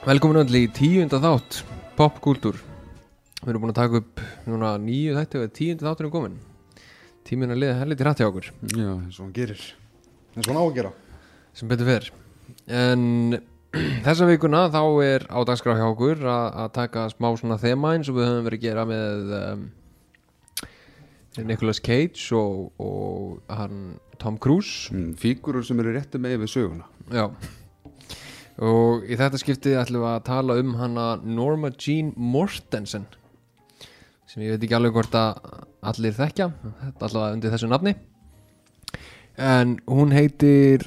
Velkomin öll í tíunda þátt Popkultúr Við erum búin að taka upp núna nýju þætti og tíunda þáttur er komin Tíminn að liða helviti hrætti á okkur. Já, eins og hann gerir. Eins og hann á að gera. Sem betur fer. En þessa vikuna þá er á dagskrá hjá okkur að taka smá svona þema eins og við höfum verið að gera með um, Nicolas Cage og, og hann Tom Cruise. Mm, Fígurur sem eru réttu með við söguna. Já Og í þetta skiptið ætlum við að tala um hana Norma Jean Mortensen sem ég veit ekki alveg hvort að allir þekkja þetta allavega undir þessu nafni. En hún heitir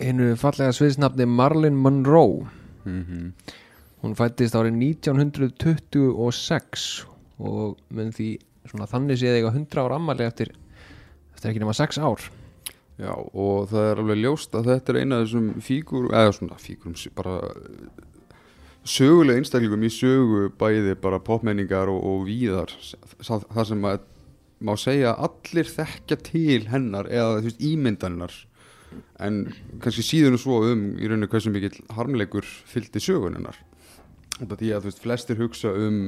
hinnu fallega sviðsnafni Marilyn Monroe. Mm -hmm. hún fættist árið 1926 og mun því svona þannig séð eiga 100 ára ammali eftir, eftir ekki nema 6 ár Já, og það er alveg ljóst að þetta er eina af þessum fígur eða svona fígurum bara sögulega einstaklingum í sögu bæði bara popmenningar og, og víðar það, sem að má segja allir þekkja til hennar eða þú veist ímyndaninnar en kannski síðan og svo um í rauninu hversu mikill harmleikur fylgdi sögunennar þetta því að þú veist flestir hugsa um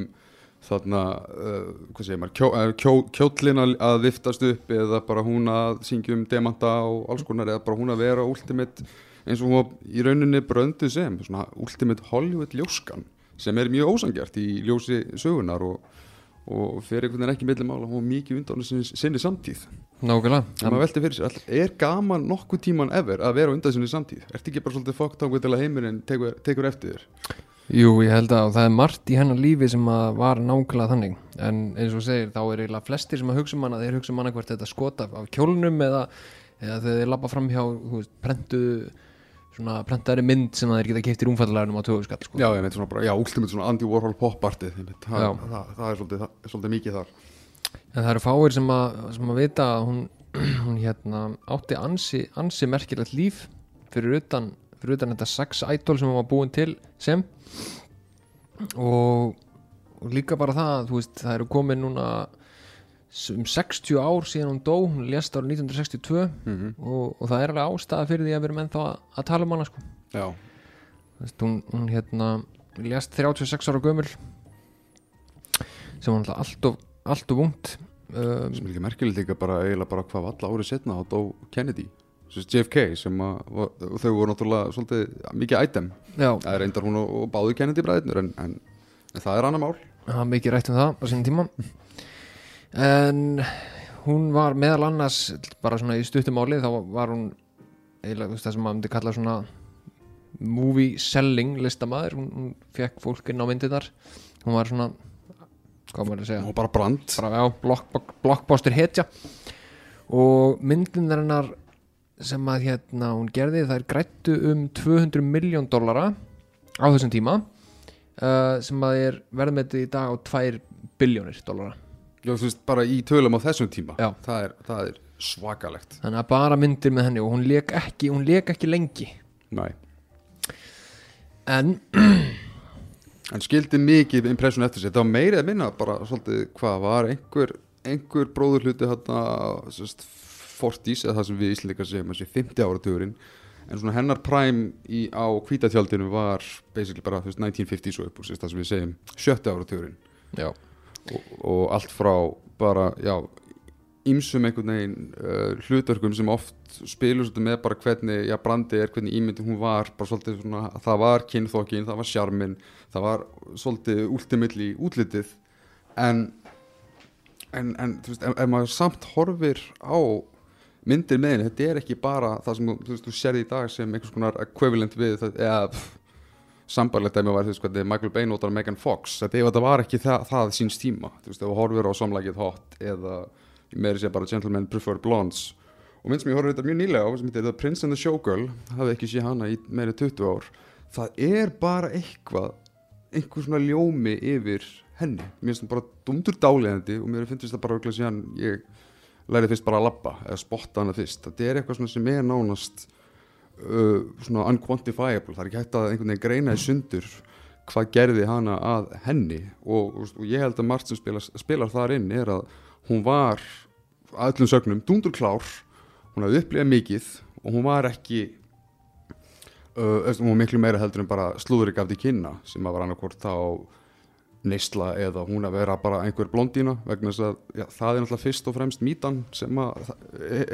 þarna, uh, hvað segir maður kjó, uh, kjó, kjóllin að, viftast upp eða bara hún að syngja um demanta og alls konar eða bara hún að vera ultimate eins og hún var í rauninni bröndu sem svona ultimate Hollywood ljóskan sem er mjög ósangjart í ljósi sögunar og, og fyrir einhvern veginn ekki millum ála hún var mikið undan sinni, samtíð Nákvæmlega er gaman nokkuð tíman ever að vera undan sinni samtíð? Ertu ekki bara svolítið fokkt til að heimurinn tekur, tekur eftir þér? Jú, ég held að það er margt í hennar lífi sem að var nákvæmlega þannig. En eins og segir, þá er eiginlega flestir sem að hugsa um hana þeir hugsa um hana hvert þetta skota af kjólnum eða, eða þegar þeir lappa fram hjá veist, prentu svona prentaðri mynd sem þeir geta keift í rúmfallagarnum á töguskall sko. Já, ég veit svona bara, já, últimit svona Andy Warhol pop-artið það, það, það, það er svolítið, það svolítið mikið þar. En það eru fáir sem að, sem að vita að hún, hún hérna átti ansi, ansi merkilegt líf fyrir utan, fyrir utan þetta sex idol sem hún var búin til sem. Og, og líka bara það veist, það eru komin núna um 60 ár síðan hún dó hún lést árið 1962 mm og, og það er alveg ástæða fyrir því að við erum ennþá að, að tala um hana sko. Veist, hún, hún hérna lést 36 ára gömul sem var alltaf allt of, allt of ungt. Um, sem er ekki merkilegt líka bara eiginlega bara hvað valla árið setna á dó Kennedy JFK sem að og þau voru náttúrulega svolítið mikið item. Já, það er reyndar hún og, og báðu Kennedy bræðinur en, en, en það er annar mál. Það var mikið rætt um það á sínum tíma. En hún var meðal annars bara svona í stuttumáli þá var hún eiginlega það sem maður myndi kalla svona movie selling listamaður. Hún, hún fekk fólk inn á myndirnar. Hún var svona hvað maður að segja? Bara brand. Bara já, block, blockbuster hetja. Og myndin hennar sem að hérna hún gerði þær grættu um 200 miljón dollara á þessum tíma uh, sem að er verðmetið í dag á 2 biljónir dollara Já, þú veist, bara í tölum á þessum tíma Já. það er, það er svakalegt þannig að bara myndir með henni og hún leik ekki, hún leik ekki lengi Nei. en en skildi mikið impression eftir sig það var meirið að minna bara svolítið hvað var einhver, einhver bróður hluti hérna 40s eða það sem við íslendikar segjum að sé 50 áratugurinn en svona hennar prime í, á kvítatjaldinu var basically bara þú veist, 1950s og upp og sérst, það sem við segjum 70 áratugurinn. Og, og allt frá bara, já ímsum einhvern veginn uh, hlutverkum sem oft spilur svolítið með bara hvernig, já, brandi er, hvernig ímyndi hún var bara svolítið svona, það var kynþokkin það var sjarmin, það var svolítið ultimately útlitið. En en, en þú veist, ef, ef maður samt horfir á myndir með henni, þetta er ekki bara það sem þú, þú sérði í dag sem einhvers konar equivalent við það, eða sambarlegt dæmi var þú veist hvað Michael Bay notar Megan Fox. Þetta, var ekki það, það síns tíma þú veist, ef þú horfir á samlægið hot eða meiri sé bara Gentlemen Prefer Blondes. Og mynd sem ég horfði þetta mjög nýlega á sem heitir The Prince and the Showgirl hafði ekki sé hana í meiri 20 ár. Það er bara eitthvað einhver svona ljómi yfir henni. Mér finnst það bara dumdur dálegandi og mér finnst það bara örugglega síðan ég lærið fyrst bara að labba eða spotta hana fyrst. Þetta er eitthvað sem er nánast uh, svona unquantifiable. Það er ekki hægt að einhvern veginn greina í sundur hvað gerði hana að henni. Og, og, og ég held að margt sem spilar, spilar þar inn er að hún var að öllum sögnum dundur klár hún hafði upplifað mikið og hún var ekki uh, hún var miklu meira heldur en bara slúðurik af því kynna sem að var annarkvort þá neysla eða hún að vera bara einhver blondína vegna þess að já, það er náttúrulega fyrst og fremst mítan sem að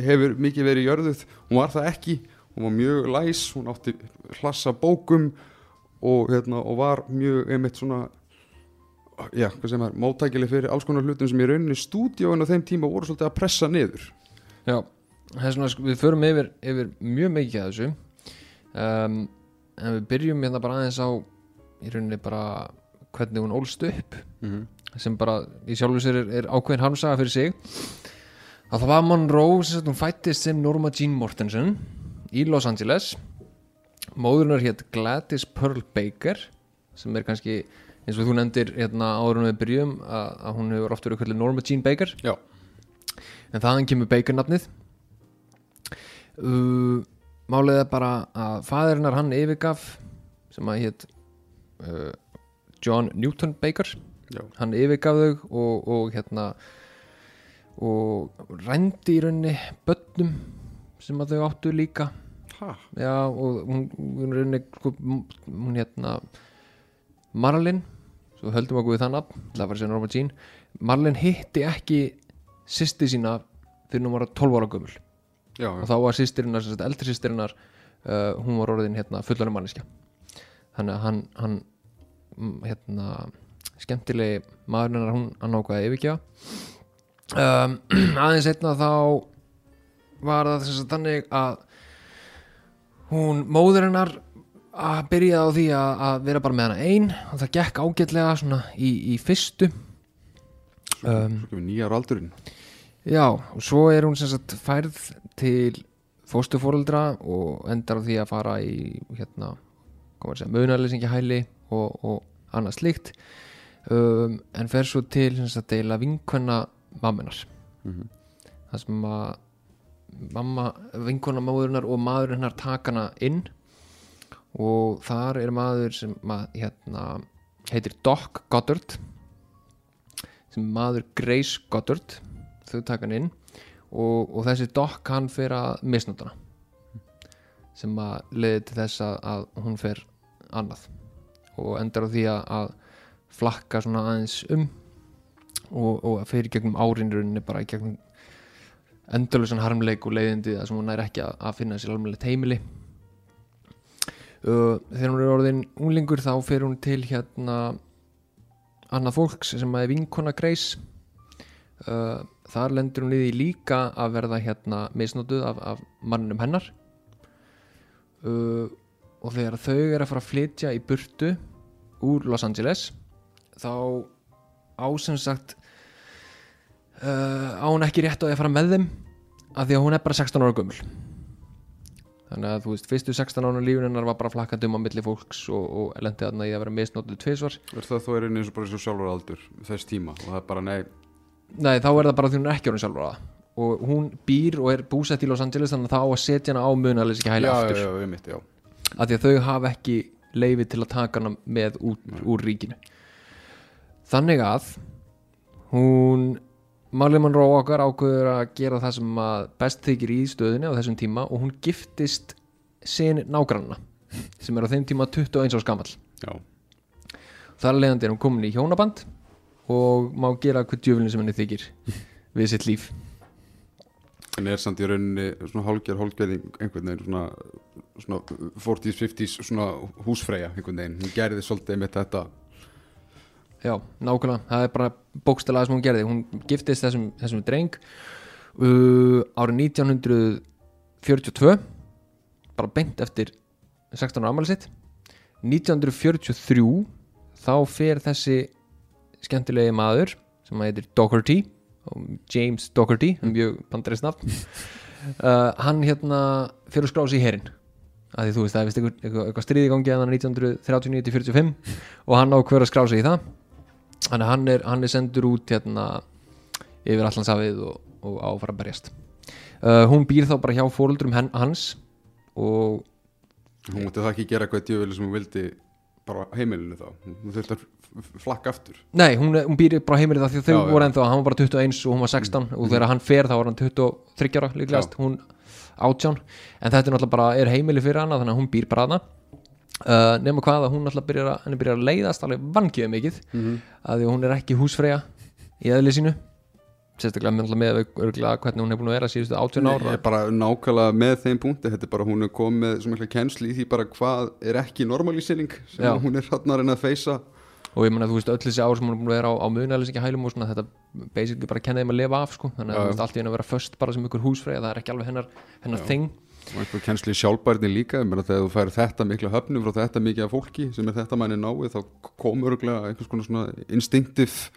hefur mikið verið jörðuð. Hún var það ekki, hún var mjög læs hún átti hlassa bókum og, hérna, og var mjög einmitt svona já, hvað sem er, móttækileg fyrir alls konar hlutum sem í rauninni stúdíóin á þeim tíma voru svolítið að pressa niður. Já, það er svona, sko, við förum yfir, yfir mjög mikið að þessu. Um, en við byrjum hérna bara aðeins á í rauninni bara hvernig hún ólst upp mm -hmm. sem bara í sjálfu sér er, er ákveðin harmsaga fyrir sig að það var Monroe sem hún fættist sem Norma Jean Mortensen í Los Angeles. Móðurinnar hétt Gladys Pearl Baker sem er kannski eins og þú nefndir hérna en við byrjum að, að hún hefur oft verið kallið Norma Jean Baker. Já, en þaðan kemur Baker nafnið uh, málið er bara að fæðirinnar hann yfirgaf sem að hétt uh, John Newton Baker. Já, hann yfirgaf þau og, og hérna og rændi í rauninni börnum sem að þau áttu líka. Ha, já og hún, hún rauninni sko, hún hérna Marlin svo höldum okkur við það nafn það var að segja Norma Jean. Marlin hitti ekki sýsti sína fyrir hún var 12 ára gömul. Já, og já. þá var sýstirinnar, eldri sýstirinnar uh, hún var orðin hérna fullanum manniska þannig að hann, hann hérna skemmtilegi maðurinn hennar hún hann ákvaði yfirgefa. Um, aðeins einna þá var það þess að þannig að hún móður hennar að byrja á því að, að vera bara með hana ein og það gekk ágætlega svona í, í fyrstu. Um, nýjar aldurinn Já, og svo er hún sem sagt færð til fóstufóreldra og endar á því að fara í hérna, hvað var að segja, munarleysingi hæli og, og annað slíkt. Um, en fer svo til sem sagt deila vinkvenna mamminar Mhm. það sem að mamma, vinkvenna móðurinnar og maðurinn hennar taka hana inn. Og þar er maður sem að, hérna, heitir Doc Goddard sem maður Grace Goddard. Þau taka hann inn. Og, og þessi Doc hann fer að misnótana sem að leiði til þess að, að hún fer annað og endar á því að, flakka svona aðeins um og, og að fyrir gegnum árinruninni bara gegnum endurlösan harmleik og leiðindi það sem hún er ekki að, finna sér alveg heimili. Uh, þegar hún er orðin unglingur þá fer hún til hérna annað fólks sem að er vinkona Grace. Uh, þar lendur hún í því líka að verða hérna misnotuð af, af mannum hennar. Uh, og þegar þau er að fara að flytja í burtu úr Los Angeles þá á sem sagt uh, á hún ekki rétt á því að fara með þeim af því að hún er bara 16 ára gömul. Þannig að þú veist, fyrstu 16 ára lífunennar var bara flakkandi um á milli fólks og, og lendi þarna í að vera misnotuð tvisvar. Er það þó er einu eins og bara eins og sjálfur aldur þess tíma og það er bara nei. Nei, þá er það bara því hún er ekki orðin sjálfur að. Og hún býr og er búsett í Los Angeles þannig að það á að setja hana á munalis ekki já, aftur. já, já, já. Af því að þau hafa ekki leifi til að taka hana með út úr ríkinu. Þannig að hún Marley Monroe okkar ákveður að gera það sem að best þykir í stöðunni á þessum tíma og hún giftist sin nágranna sem er á þeim tíma 21 árs gamall. Já. þar leiðandi er hún komin í hjónaband og má gera hvað djöfulin sem henni þykir við sitt líf en er samt í rauninni svona hálgjör hálgjörðing einhvern veginn svona, svona 40s, 50s svona húsfreyja einhvern veginn, hún gerði svolítið með þetta. Já, nákvæmlega, það er bara bókstælega sem hún gerði, hún giftist þessum, þessum dreng uh, árið 1942 bara beint eftir 16 ára afmæli sitt. 1943 þá fer þessi skemmtilegi maður sem heitir Doherty James Doherty, mm. mjög bandarist nafn. Uh, hann hérna fyrir að skrá sig í herin að því þú veist það er vist eitthvað, eitthvað, eitthvað stríði gangi að hann 1939-45 og hann ákveður að skrá sig í það. Þannig hann er, hann er sendur út hérna yfir allansafið og, og á að fara að berjast. Uh, hún býr þá bara hjá fóruldrum hen, hans og hún mútti það ekki gera eitthvað djöfili sem hún vildi bara heimilinu þá. Hún þurfti að flakka aftur. Nei, hún, hún býr bara á heimilið það því þau Já, voru ennþá, hann var bara 21 og hún var 16 og þegar hann fer þá var hann 23 ára líklegast, hún átján. En þetta er náttúrulega bara er heimili fyrir hana þannig að hún býr bara hana uh, nema hvað að hún náttúrulega byrjar að, byrjar að leiðast alveg vangiðu mikið. Mhm. að því hún er ekki húsfreyja í eðli sínu sérstaklega með, með örgulega hvernig hún er búin að vera síðustu átján Ég ára er bara nákvæmlega með þeim punkti Þetta er bara, hún er komið með kennsli í því bara hvað er ekki normalísering sem Já. hún er að reyna að feysa og ég meina þú veist öll þessi ár sem hún er búin að vera á, á munælisingja hælum og svona þetta basically bara kenna þeim að lifa af sko þannig að já. veist allt í henni að vera först bara sem ykkur húsfreyja það er ekki alveg hennar, hennar þing og kennsli sjálfbærni líka þegar þú fær þetta mikla höfnum frá þetta mikið af fólki sem er þetta manni náið þá komur einhvers konar svona instinktiv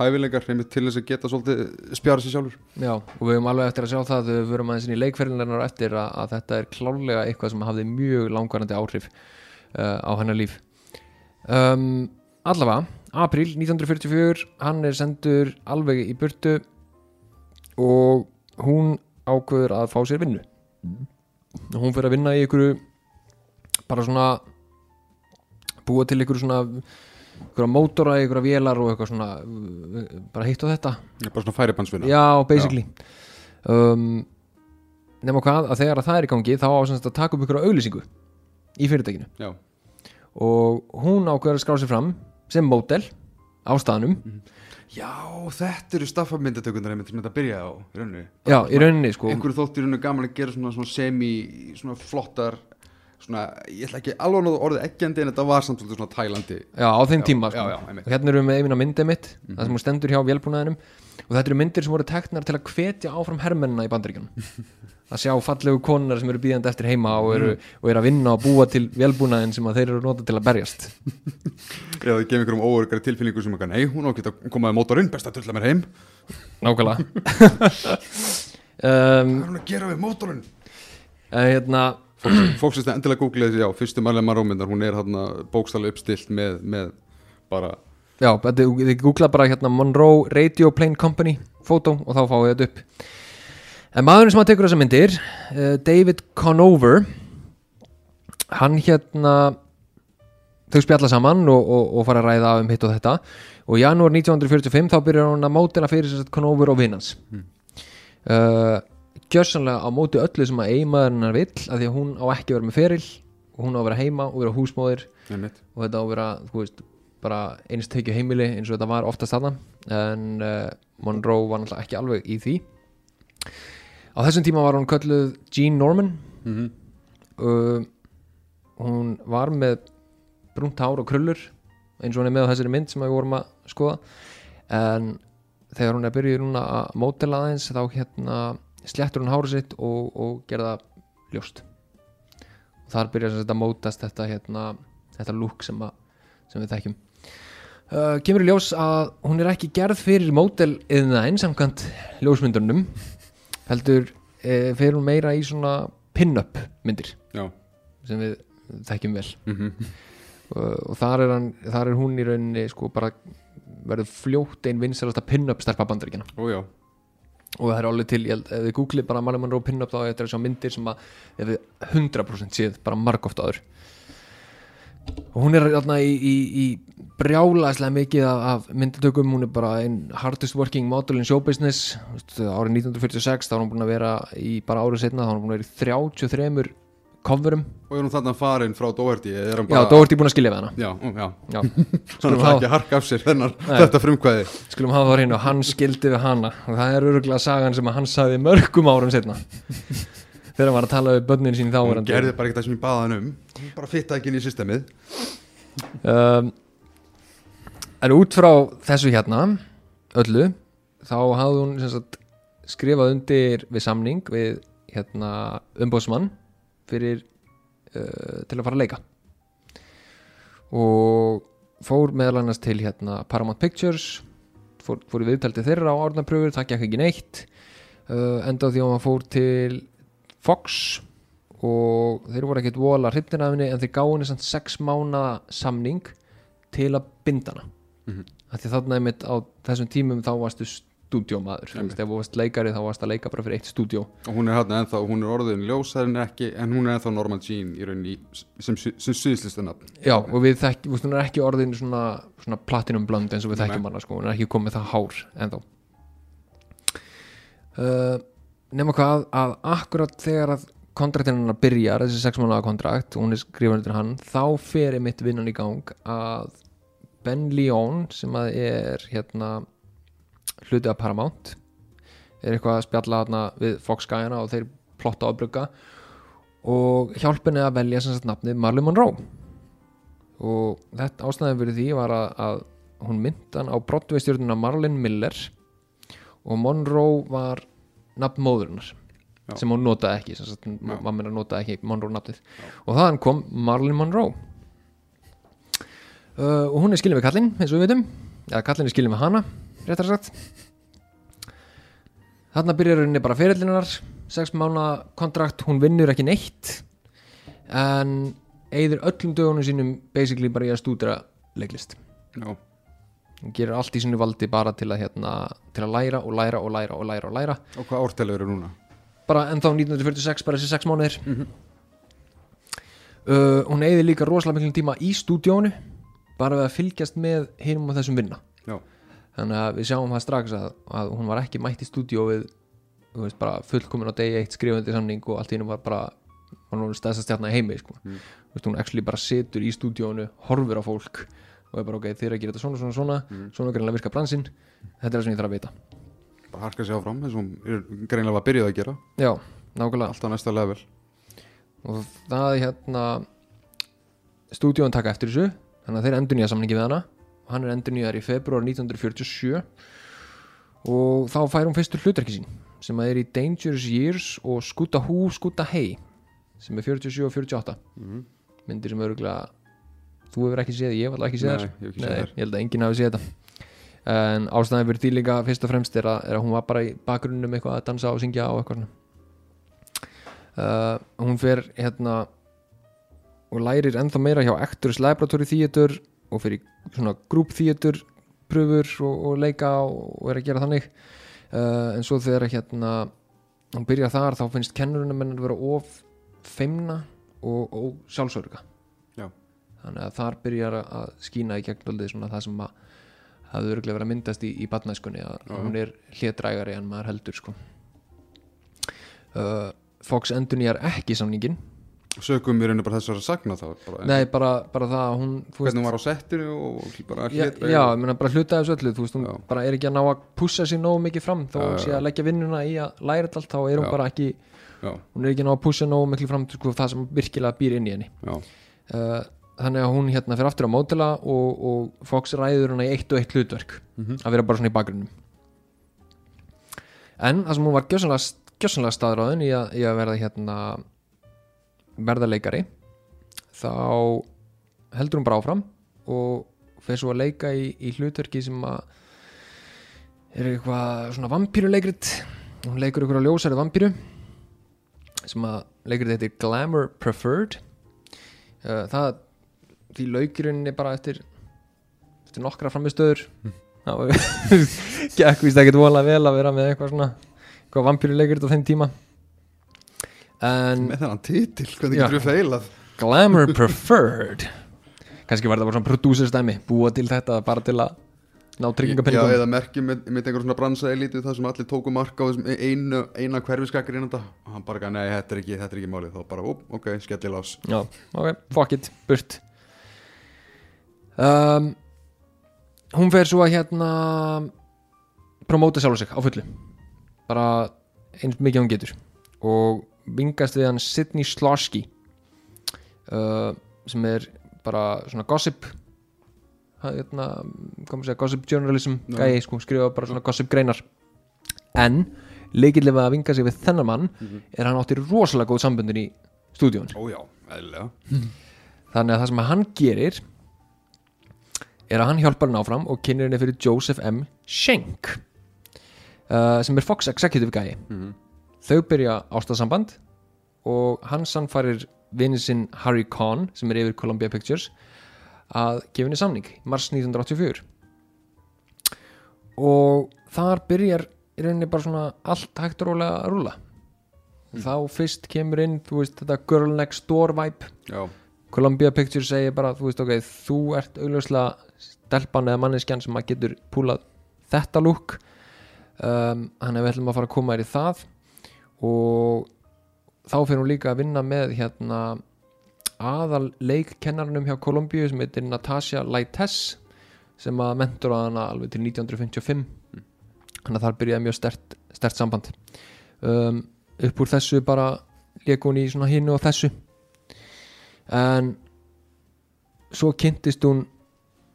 hæfilegar til þess að geta svolítið spjara sér sjálfur. Já, og við höfum alveg eftir að sjá það við verum aðeins inn í leikferðinleirnar eftir að, að þetta er klárlega eitthvað sem hafði mjög langvarandi áhrif uh, á hennar líf. Um, Allavega, april 1944 hann er sendur alveg í burtu og hún ákveður að fá sér vinnu. Og hún fyrir að vinna í ykkur bara svona búa til ykkur svona ykkur mótora, ykkur vélar og eitthvað svona bara hitt á þetta. Bara svona færibandsvinna. Já, basically. Um, Nefna hvað, að þegar að það er í gangi þá á sem sagt að taka upp ykkur auðlýsingu í fyrirtækinu. Já. og hún ákveður að skrá sig fram sem mótel á staðnum. Já, þetta eru staffamyndatökundar einmitt sem þetta byrjaði á í rauninni. Já, í rauninni sko. Einhverju þóttir rauninni gaman að gera svona, svona semi svona flottar svona, ég ætla ekki alveg að nota orðið eggjandi en þetta var samt svolítið svona tælandi. Já, á þeim Já, tíma sko. já, já, og hérna erum við með eina myndið mitt það sem hún stendur hjá vélbúnaðinum. Og þetta eru myndir sem voru teknar til að hvetja áfram hermennina í bandaríkjunum. Að sjá fallegu konar sem eru býðandi eftir heima og eru, og eru að vinna og búa til vélbúnaðin sem að þeir eru nota til að berjast. Eða það gefur einhverjum óörgari tilfinningu sem eitthvað, nei, hún á að geta komaði mótorinn, best að tulla mér heim Fólk sem endilega googlaði þessi, já, fyrstu Marley Marómyndar hún er hérna bókstæðlega uppstilt með, með bara, Já, þið googla bara hérna Monroe Radio Plane Company fótó og þá fáið þetta upp. En maðurinn sem að tekur þessa myndir uh, David Conover hann hérna þau spjalla saman og, og, og fara að ræða um hitt og þetta. Og í janúar 1945 þá byrjar hann að mótela fyrir Conover og vinnans mm. uh, gjörsanlega á móti öllu sem að eiginmaðurinnar vill að því að hún á ekki að vera með feril og hún á að vera heima og vera húsmóðir. Einmitt. Og þetta á að vera, þú veist, bara eins tekju heimili eins og þetta var oftast þarna. En uh, Monroe var náttúrulega ekki alveg í því. Á þessum tíma var hún kölluð Jean Norman. Mm uh, hún var með brúnt hár og krullur eins og hún er með á þessari mynd sem við vorum að skoða. En þegar hún er byrjuð núna að mótela aðeins þá hérna sléttur hún hárið sitt og, og gerða ljóst. Og þar byrjar þetta að mótast þetta hérna, þetta lúk sem, sem við þekkjum. Uh, kemur í ljós að hún er ekki gerð fyrir mótel eða einsamkant ljósmyndunum heldur uh, fyrir hún meira í svona pin-up myndir já, sem við þekkjum vel. Mm og, og þar, er hann, þar er hún í rauninni sko bara verður fljótt ein vinsalasta pin-up stelpa bandaríkina ó já og það er alveg til, ég held, ef þið googlið bara Marley Monroe pin-up þá er þetta sjá myndir sem að ef við 100% séð bara margóft áður. Og hún er þarna í, í, í brjálaðslega mikið af, af myndatökum. Hún er bara einn hardest working model in show business árið 1946 þá er hún búin að vera í bara árið setna þá er hún búin að vera í 33 coverum. Og er hún þarna farin frá Doherty er já, bara Doherty búin að skilja við hana. Já, ó, já, já, er hafa, ekki harka af sér þennar, Nei. þetta frumkvæði. Skulum hafa það hreinu og hann skildi við hana. Og það er öruglega sagan sem hann sagði mörgum árum setna þegar hann var að tala við börnin sín þá hún gerði bara ekki það sem ég baða hann um hún bara fitta ekki inn í systemið. Um, en út frá þessu hérna öllu þá hafði hún sagt, skrifað undir við samning við hérna, umbóðsmann fyrir uh, til að fara að leika. Og fór meðal annars til hérna, Paramount Pictures fór, fór í viðtaldi þeirra á árnapröfur það gekk ekki neitt. Uh, enda því að hann fór til Fox og þeir voru ekkert vola hrifnir af henni en þeir gáði samt sex mánada samning til að binda hana. Mhm. af því þarna einmitt á þessum tímum þá varstu stúdíómaður Einmitt. ef þú varst leikari þá varst að leika bara fyrir eitt stúdíó. Og hún er hérna ennþá, hún er orðin ljósar en ekki en hún er ennþá Norman Jean í rauninni sem, sem suðslistu nafn já og við þekkjum, hún er ekki orðin svona, svona platinum blönd eins og við þekkjum hana sko, hún er ekki komið það hár ennþá. Uh, nema hvað að akkurat þegar að kontraktinn hennar byrjar, þessi sex mánuða kontrakt hún er skrifan undir hann, þá fer mitt vinnan í gang að Ben Leon sem að er hérna hluti af Paramount. Er eitthvað að spjalla þarna við Fox Guyana og þeir plotta á brugga. Og hjálpinni að velja sem sagt nafnið Marley Monroe. Og þetta ástæðan fyrir því var að, að hún myndan á brottveistjörnuna Marlin Miller. Og Monroe var nafn móðurinnar Já. sem hún notaði ekki sagt, Já. mamma notaði ekki Monroe nafnið. Og þaðan kom Marlin Monroe. Uh, og hún er skilin við kallinn eins og við veitum eða kallinn er skilin við hana réttar sagt. Þarna byrjar henni bara fyrirlinnar sex mánu kontrakt, hún vinnur ekki neitt en eigður öllum dögunum sínum basically bara í að stúdra leiklist. Já, hún gerir allt í sinu valdi bara til að, hérna, til að læra og læra og læra og læra og læra. Og hvað ártælu eru núna? bara ennþá 1946 bara þessi sex mánuðir. Mhm. uh, hún eigði líka rosalega miklum tíma í stúdíónu bara við að fylgjast með hinum og þessum vinna. Já, þannig að við sjáum það strax að, að hún var ekki mætt í stúdíó við þú veist, bara fullkomin á degi eitt skrifandi samning og allt í hennu var bara var nú stæðst stjarnar í heimi sko. Mm. Þú veist, hún actually bara situr í stúdíónu horfir á fólk og er bara ok, þið er að gera þetta svona, svona, svona. Mm. svona greinlega virka bransinn þetta er það sem ég þarf að vita. Bara harka sig áfram eins og hún greinlega var byrjuð að gera. Já, nákvæmlega. Alltaf næsta level. Og það er hérna stúdíón taka eftir þessu þannig að þeir endur nýja samningi við hana hann er endur nýjar í februar 1947 og þá fær hún fyrstu hlutverki sín sem að er í Dangerous Years og Skúta Hú, Skúta Hei sem er 47 og 48 Mhm. myndir sem örgulega þú hefur ekki séð, ég hef alltaf ekki séð Nei, ég ekki Nei, ég held að enginn hafi séð þetta. En ástæðan fyrir því líka fyrst og fremst er að, er að hún var bara í bakgrunnum eitthvað að dansa og syngja og eitthvað uh, hún fer hérna og lærir ennþá meira hjá Actors Laboratory Theater og fyrir svona theater pröfur og, og leika og, og er að gera þannig uh, en svo þegar hérna hún byrjar þar þá finnst kennurinn að vera of feimna og, og sjálfsörga Já. þannig að þar byrjar að- skína í gegn dálítið svona það sem að hafði örgulega verið að myndast í, í batnæskunni að Já. hún er hlétrægari en maður heldur sko. uh, Fox endur nýjar ekki samningin sögum í rauninu bara þessar að sagna þá bara, nei bara, bara það að hún þú hvernig hún var á settinu og bara hét já, ég meina bara hluta þessu öllu þú veist, hún Já. bara er ekki að ná að pussa sér nógu mikið fram já, sé að leggja vinnuna í að læra allt þá er hún Já. bara ekki já, hún er ekki að ná að pussa nógu mikið fram sko, það sem virkilega býr inn í henni uh, þannig að hún hérna fyrir aftur á mótila og, og Fox ræður hana í eitt og eitt hlutverk Mhm. að vera bara svona í bakgrunnum en það sem hún var gjössanlega staðráðin í að, í að verða hérna verða leikari þá heldur hún bara áfram og fer svo að leika í, í hlutverki sem að er eitthvað svona vampíruleikrit. Hún leikur ykkur á ljósari vampíru sem að leikrið heitir Glamour Preferred. Uh, það því laukirunni bara eftir eftir nokkra framistöður það gekk víst ekkert vola vel að vera með eitthvað svona eitthvað vampíruleikrit á þeim tíma en með þennan titil, hvernig Já. getur við feilað Glamour Preferred. Kannski var það bara svona producer stæmi búa til þetta bara til að ná Já, tryggingapenningum eða merkjum með, með einhver svona bransa elítið þar sem allir tóku marka á þessum einu, eina hverfiskakar innan og hann bara, nei, þetta er ekki, þetta er ekki málið. Þá bara, ó, ok, skellilás Já, ok, fuck it, burt. Um, Hún fer svo að hérna promóta sjálf sig á fullu. Bara eins mikið og hún getur. Og vingast við hann Sidney Slosky uh, sem er bara svona gossip hérna, komum segja gossip journalism Já. gæi, sko, skrifa bara svona gossip greinar en leikillið við að vinga sig við þennan mann er að hann átti rosalega góð sambundin í stúdíun Ó já, eðlilega þannig að það sem hann gerir er að hann hjálpar hann áfram og kynir henni fyrir Joseph M. Schenk uh, sem er Fox Executive Guy Mhm. Þau byrja ástasamband og hann sannfærir vinið sinn Harry Kahn sem er yfir Columbia Pictures að gefa henni samning í mars 1984 og þar byrjar í rauninni bara svona allt hægt og rólega að rúla þá fyrst kemur inn þú veist þetta girl next door vibe. Já, Columbia Pictures segir bara þú veist ok, þú ert augljóslega stelpan eða manneskjan sem að getur púlað þetta lúk um, hann er við ætlum að fara að koma þér í það og þá fyrir hún líka að vinna með hérna aðal leikkennarnum hjá Kolumbíu sem heitir Natasha Laites sem að mentora hana alveg til 1955 þannig að þar byrjaði mjög stert, stert samband. Um, upp úr þessu bara leik hún í svona hinnu og þessu. En svo kynntist hún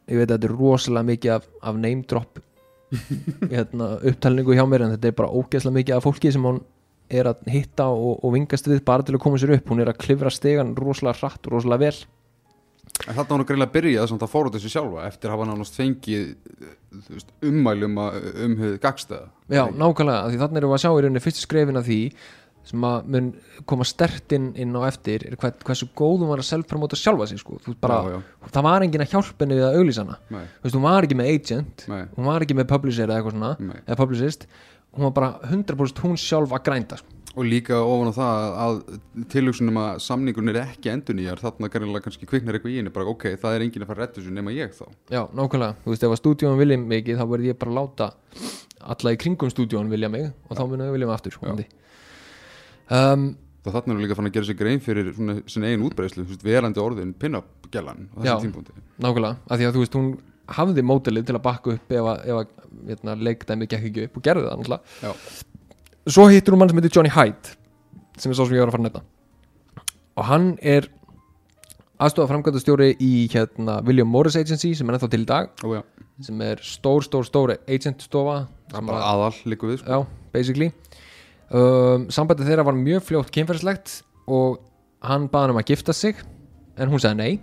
ég veit að þetta er rosalega mikið af, af name drop hérna, upptalningu hjá mér en þetta er bara ógeðslega mikið af fólki sem hún er að hitta og, og vingast við bara til að koma sér upp. Hún er að klifra stegan rosalega hratt og rosalega vel. En þarna var hún greiðlega að byrja þess að fóra þessu sjálfa eftir að hafa nánast fengið veist, ummælum um hefði gagstæða Já, nákvæmlega, því þannig erum við að sjá í rauninni fyrstu skrefin af því sem að mun koma stert inn, á eftir er hvern, hversu góð hún var að self-promota sjálfa sig sko. Bara, já, já. það var enginn að hjálpa henni við að auglýsa hana. Nei, Þú veist, hún var ekki með agent nei, hún var ekki með publisher eða eitthvað svona nei. eða publicist, hún var bara 100% hún sjálf að grænda sko. Og líka ofan á það að tilhugsunum að samningun er ekki endur nýjar þarna gærilega kannski kviknar eitthvað í henni bara ok, það er enginn að fara að redda þessu nema ég þá Já, nákvæmlega, þú veist, ef að stúdíóin vilja mikið þá verð ég bara að láta alla í kringum stúdíóin vilja mig og þá mun ég vilja mig aftur vonandi. um, Það þarna er líka fann að gera sér grein fyrir svona, sinni eigin útbreyslu, verandi orðin pin-up gælan á Já. þessum tímpúndi Nákvæmlega, af því að þú veist, hún hafði mótilið til að bakka upp ef að, ef að hérna, leikdæmi gekk ekki upp og gerði það náttúrulega. Svo hittur hún mann sem heitir Johnny Hyde sem er svo sem ég var að fara að nefna. Og hann er aðstofa framkvæmdastjóri í hérna, William Morris Agency sem er ennþá til í dag já, sem er stór, stór, stór agentstofa. Aðal líka við sko. Já, basically. Um, Sambandið þeirra var mjög fljótt kynferðislegt og hann baði hann um að gifta sig en hún sagði nei.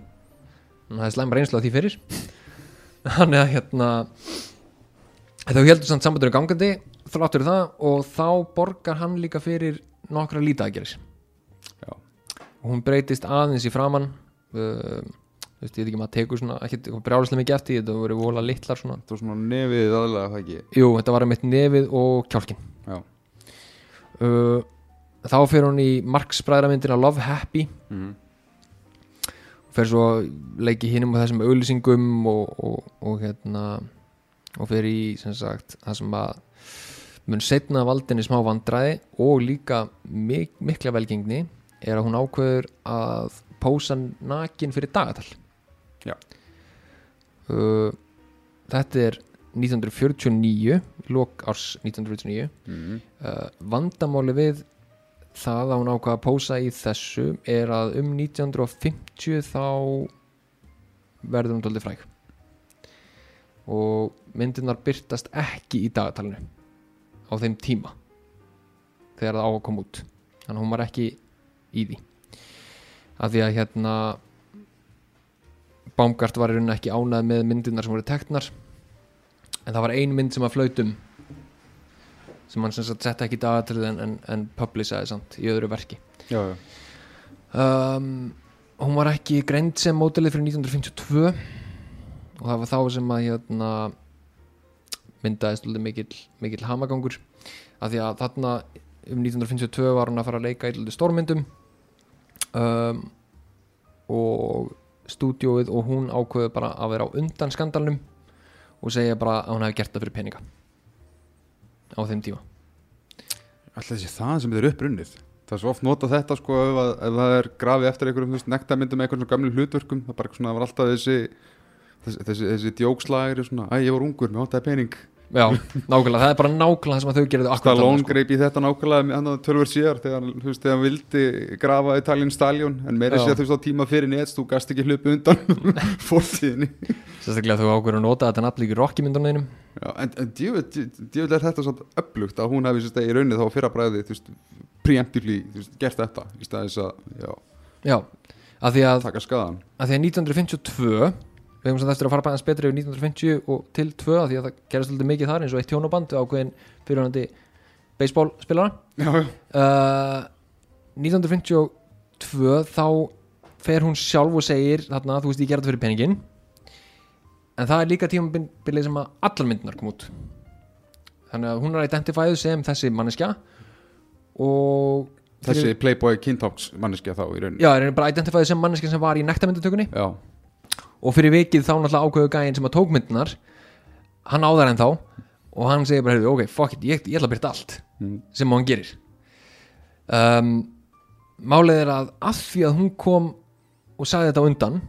Hann hafði slæma reynslu á því fyrir hann er að hérna þau heldur samt sambandinu gangandi þráttur það og þá borgar hann líka fyrir nokkra lítaggeris Já. og hún breytist aðeins í framann um, þú veist, ég veit ekki maður tekur svona ekki brjálislega mikið eftir þetta voru vola litlar svona. Það var svona nefið aðlega það ekki? Jú, þetta var að mitt nefið og kjálkin Já, uh, þá fyrir hún í marksbræðramyndina Love Happy. Mm fer svo að leiki hinum og þessum auðlýsingum og, og, og hérna og fyrir í sem sagt það sem að mun setna valdinni smá vandræði og líka mik mikla velgengni er að hún ákveður að pósa nakin fyrir dagatal Já. uh, þetta er 1949 lok árs 1949 mm. uh, vandamáli við það að hún ákvaða að pósa í þessu er að um 1950 þá verður hún tóldi fræg. Og myndirnar byrtast ekki í dagatalinu á þeim tíma þegar það á að koma út. Þannig að hún var ekki í því. Af því að hérna Baumgart var í rauninni ekki ánað með myndirnar sem voru teknar. En það var ein mynd sem að flautum sem hann sem sagt setta ekki í dagatalið en, en, en publisaði samt í öðru verki. Já, já, um, hún var ekki greind sem mótilið fyrir 1952 og það var þá sem að hérna, myndaðist mikill, mikill hamagangur af því að þarna um 1952 var hún að fara að leika í stórmyndum um, og stúdíóið og hún ákveði bara að vera á undan skandalnum og segja bara að hún hefði gert það fyrir peninga á þeim tíma. Alltaf þessi það sem er upprunnið? Það er svo oft nota þetta sko ef, að, ef það er grafið eftir einhverjum nektarmyndum með einhverjum gamlu hlutverkum það svona, það var alltaf þessi þessi, þessi, þessi djókslagir svona, æ, ég var ungur, mér áttaði pening Já, nákvæmlega, það er bara nákvæmlega það sem að þau gerðu akkurat þarna, sko. greip í þetta nákvæmlega tölver síðar þegar, hann, vildi grafa Italian Stallion en meiri Já. sér þú veist á tíma fyrir nets þú gast ekki hlupi undan fórtíðinni Sérstaklega þú ákveður að nota þetta nafn líka í Rocky myndunum Já, en, djöfull er þetta svona upplugt að hún hefði í rauninni þá fyrra bræði preemptively gert þetta í staðis að já, Já, að því að, taka skadan að því að 1952 við hefum samt eftir að fara bæðans betri yfir 1950 og til 2 að því að það gerist svolítið mikið þar eins og eitt tjónaband ákveðin fyrirhandi já, uh, 1952 þá fer hún sjálf og segir þarna þú veist ég gera þetta fyrir peningin en það er líka tímabilið sem að allar myndunar kom út. Þannig að hún er identifæð sem þessi manneskja og þessi Playboy Kintox manneskja þá í rauninni. Já, er bara identifæð sem manneskja sem var í nektarmyndutökunni Já, og fyrir vikið þá náttúrulega ákveðu gæinn sem að tók myndunar hann á þær en þá og hann segir bara, ok, fuck it, ég, ég ætla að byrta allt Mm. sem hann gerir um, málið er að af því að hún kom og sagði þetta undan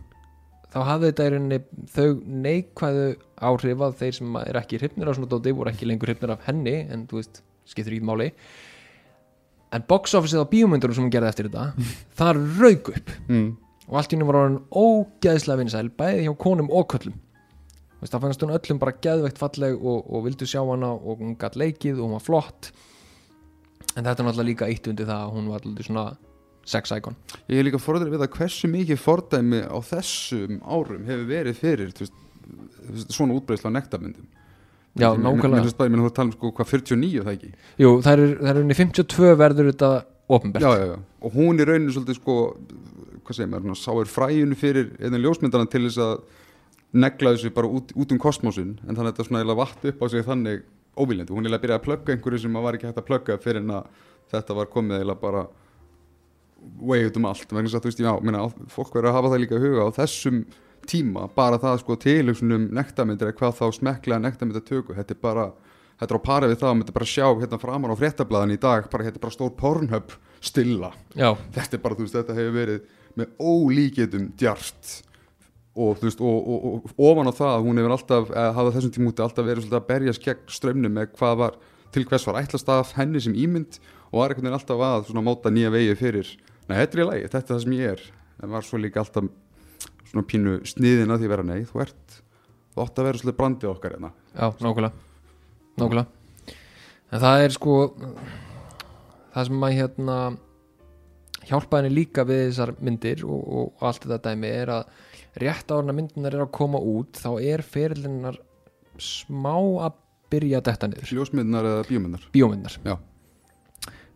þá hafði þetta í rauninni þau neikvæðu áhrif að þeir sem er ekki hrifnir af svona dóti voru ekki lengur hrifnir af henni en þú veist, skiptur í máli en box officeið á bíómyndurum sem hún gerði eftir þetta það rauk upp mm. Og allt í henni var orðin ógeðslega vinsæl bæði hjá konum og köllum það fannst hún öllum bara geðveikt falleg og, og vildu sjá hana og hún gatt leikið og hún var flott. En þetta er náttúrulega líka eitt undir það að hún var alltaf svona sex icon. Ég er líka forður að vita hversu mikið fordæmi á þessum árum hefur verið fyrir veist, svona útbreysla á nektarmyndum. Já, nákvæmlega. Mér finnst bara, ég meina, þú að tala um sko hvað 49 það ekki? Jú, það er, er unni 52 verður þetta opinbert. Já, já, já. og hún í rauninu svolítið sko hvað segir maður, sáir fræjunu fyrir einn ljósmyndarna til þess að negla þessu bara út, út um kosmosin en þannig að þetta svona eiginlega vatt upp á sig þannig óviljandi, hún eiginlega byrjaði að plugga einhverju sem maður var ekki hægt að plugga fyrir en að þetta var komið eiginlega bara way út um allt. Vegna þess að þú veist, já, minna, fólk verður að hafa það líka í huga á þessum tíma, bara það sko tilhugsunum nektarmyndir eða hvað þá smekklega nektarmyndatöku, þetta er bara þetta er á pari við það að myndi bara sjá hérna framan á fréttablaðan í dag, bara hérna er bara stór pornhub stilla, Já, þetta er bara þú veist, þetta hefur verið með ólíkjetum djart. Og þú veist, og, og, og, ofan á það hún hefur alltaf, eða hafa þessum tímúti alltaf verið svolítið að berjast gegn strömmnum með hvað var, til hvers var ætlast af henni sem ímynd og var einhvern veginn alltaf að svona móta nýja vegi fyrir. Nei, þetta er í lagi, þetta er það sem ég er. En var svo líka alltaf svona pínu sniðin að því vera nei, þú ert þú átt að vera svolítið brandið okkar hérna. Já, nákvæmlega. Nákvæmlega. En það er sko það sem að hérna hjálpa henni líka við þessar myndir og, og, allt þetta dæmi er að rétt árna myndinar er að koma út þá er ferillinnar smá að byrja að detta niður. Ljósmyndunar eða bíómyndar bíómyndar Já.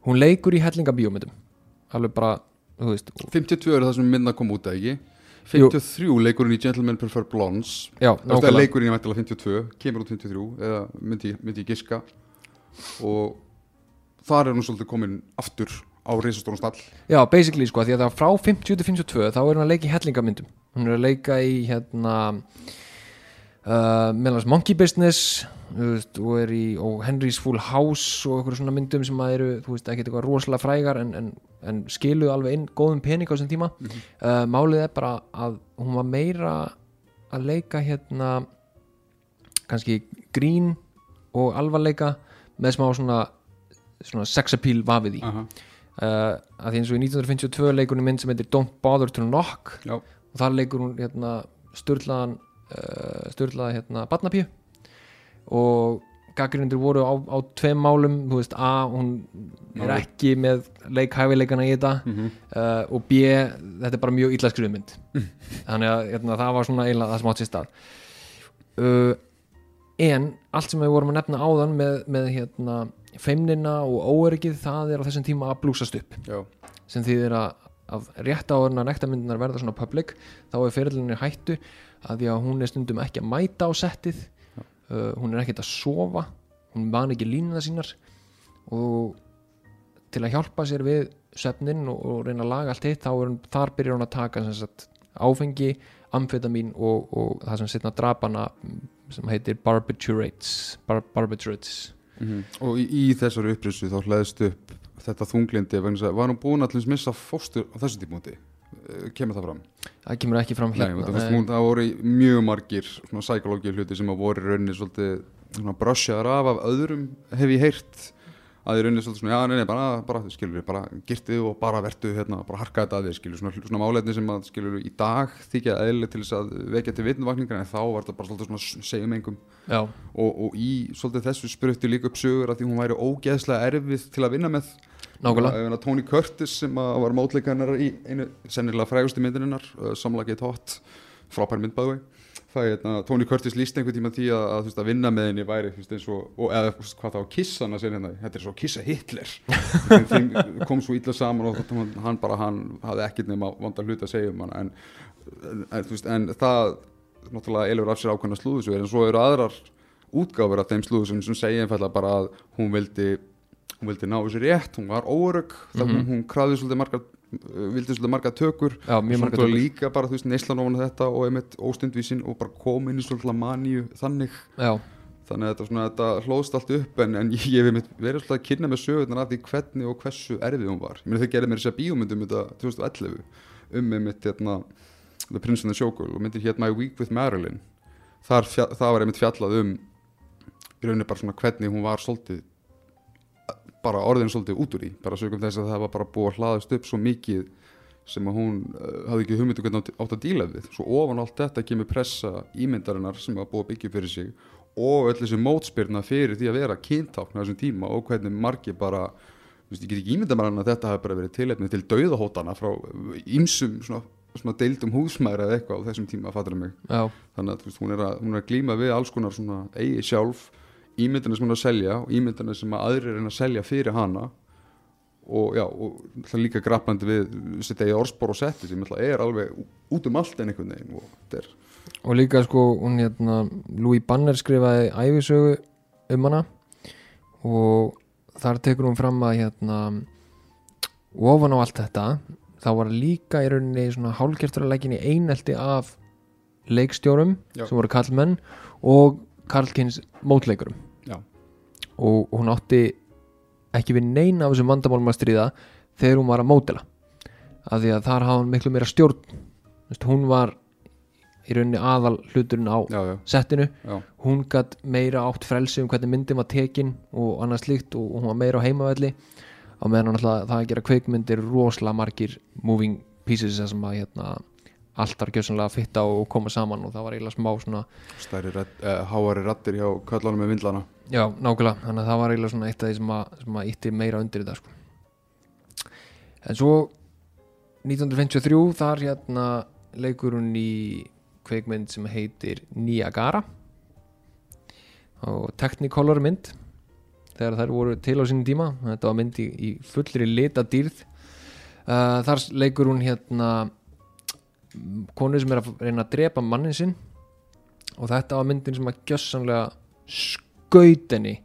hún leikur í hellinga bíómyndum alveg bara, þú veist 52 er það sem mynda kom út eða ekki? 53 leikurinn í Gentlemen Prefer Blondes. Já, Það er nákvæmlega. leikurinn í mættilega 52, kemur út 53 eða myndi, myndi ég giska. Og þar er hún svolítið komin aftur á reisastóran stall. Já, basically sko, því að það frá 50 til 52 þá er hún að leika í hellingamyndum. Hún er að leika í hérna uh, meðlans Monkey Business veist, og er í og Henry's Full House og einhverju svona myndum sem að eru, þú veist, ekki eitthvað rosalega frægar en, en, en skiluðu alveg inn góðum pening á þessum tíma. Uh, málið er bara að hún var meira að leika hérna kannski grín og alvarleika með smá svona, svona sex appeal vafið í. Aha. Uh, að því eins og í 1952 leikur hún mynd sem heitir Don't Bother to Knock. Já, og þar leikur hún hérna störlaðan uh, störlaða hérna barnapíu. Og gaggrindur voru á, á tveim málum. Þú veist A, hún er ekki með leikhæfileikana í þetta. Mm uh, og B, þetta er bara mjög illa skrifuð mynd. Þannig að hérna, það var svona eiginlega það sem átt sér stað. Uh, en allt sem við vorum að nefna áðan með, með hérna, feimnina og óöryggið það er á þessum tíma að blúsast upp. Já, sem þýðir að, að rétt áður að nektarmyndinar verða svona public þá er fyrirlinni hættu að því að hún er stundum ekki að mæta á settið. Uh, hún er ekkert að sofa hún man ekki línuna sínar og til að hjálpa sér við svefnin og, og reyna að laga allt hitt þá er hún, þar byrjar hún að taka sagt, áfengi, amfetamin og, og það sem setna drapana sem heitir barbiturates bar, barbiturates mhm. og í, í þessari upprisu þá hlæðist upp þetta þunglindi vegna þess að var hún búin dæmis missa fóstur á þessu tímúti kemur það fram? Það kemur ekki fram Nei, hérna. það, fannst, hún, það voru mjög margir svona psykológið hluti sem að voru rauninni svona brössjaðar af af öðrum hef ég heyrt að í rauninni svolítið svona, já, nei, nei, bara, bara skilur bara girtið og bara vertu hérna, bara harka þetta að þér, skilur, svona, svona máleitni sem að skilur í dag þykja eðlileg til þess að vekja til vitnuvakningar en þá var þetta bara svolítið svona segjum engum. Já, og, og í svolítið þessu sprutti líka upp sögur að því hún væri ógeðslega erfið til að vinna með. Nákvæmlega. Tony Curtis sem var mótleika hennar í einu sennilega frægustu myndinnar uh, Samlagið Hot, frábær mynd bæði það er hérna, Tony Curtis líst einhvern tíma því að, að, að vinna með henni væri veist, og, og eða hvað þá kissa hann að segja hérna, þetta er svo kissa Hitler. Kom svo illa saman og hann, hann bara, hann hafði ekkert nema vanda hluti að segja um hann en, en, veist, en það náttúrulega elur af sér ákveðna slúðusögur en svo eru aðrar útgáfur af þeim slúðusögum sem segja einfallega bara að hún vildi hún vildi ná þessu rétt, hún var órögg mm Mhm. hún, hún krafði svolítið margar vildi svolítið margar tökur. Já, náttúrulega tökur. líka bara, þú veist, neyslan ofan þetta og einmitt óstundvísin og bara kom inn í svolítið maníu þannig. Já, þannig að þetta, svona, þetta hlóðst allt upp en, en ég hef einmitt verið alltaf að kynna með sögurnar af því hvernig og hversu erfið hún var. Ég meina þau gerði mér þess að bíómyndum þetta 2011 um einmitt hérna, The Prince and the Showgirl og myndir hér My Week with Marilyn. Þar, það var einmitt fjallað um í rauninni bara svona hvernig hún var svolítið bara orðin svolítið út úr í bara sögum þess að það var bara búið að hlaðast upp svo mikið sem að hún uh, hafði ekki hugmyndu hvernig átt að díla við. Svo ofan allt þetta kemur pressa ímyndarinnar sem var búið að byggja fyrir sig og öll þessi mótspyrna fyrir því að vera kyntákn á þessum tíma og hvernig margir bara þú veist, ég get ekki ímynda mér að þetta hafi bara verið tilefni til dauðahótana frá ýmsum svona, svona deildum húsmæður eða eitthvað á þessum tíma, fattur mig? Já, þannig að þú veist, hún, er að hún er að glíma við alls konar svona eigi sjálf ímyndina sem hún er að selja og ímyndina sem að aðrir er að selja fyrir hana og já, og það er líka grappandi við sitt eigi orðspor og setti sem er alveg út um allt en einhvern veginn og þetta er og líka sko hún hérna Louis Banner skrifaði æfisögu um hana og þar tekur hún fram að hérna og ofan á allt þetta þá var líka í rauninni svona hálfgerturarleikin í einelti af leikstjórum Já. sem voru kallmenn og karlkins mótleikurum. Og hún átti ekki við neina af þessum vandamálum að stríða þegar hún var að mótela. Af því að þar hafa hún miklu meira stjórn. Hún var í rauninni aðal hluturinn á já, já, settinu. Já, hún gætt meira átt frelsi um hvernig myndin var tekin og annað slíkt og hún var meira á heimavelli. Á meðan hann alltaf það að gera kveikmyndir rosalega margir moving pieces sem að hérna, allt var gjössanlega að fitta og koma saman og það var eiginlega smá svona stærri, redd, uh, háari rattir hjá kallanum með vindlana já, nákvæmlega, þannig að það var eiginlega svona eitt af því sem að, sem að ítti meira undir þetta sko. en svo 1953 þar hérna leikur hún í kveikmynd sem heitir Niagara. Og Technicolor mynd þegar þær voru til á sínum tíma. Þetta var mynd í, í fullri lita dýrð uh, þar leikur hún hérna konu sem er að reyna að drepa mannin sinn. Og þetta var myndin sem að gjössanlega skaut henni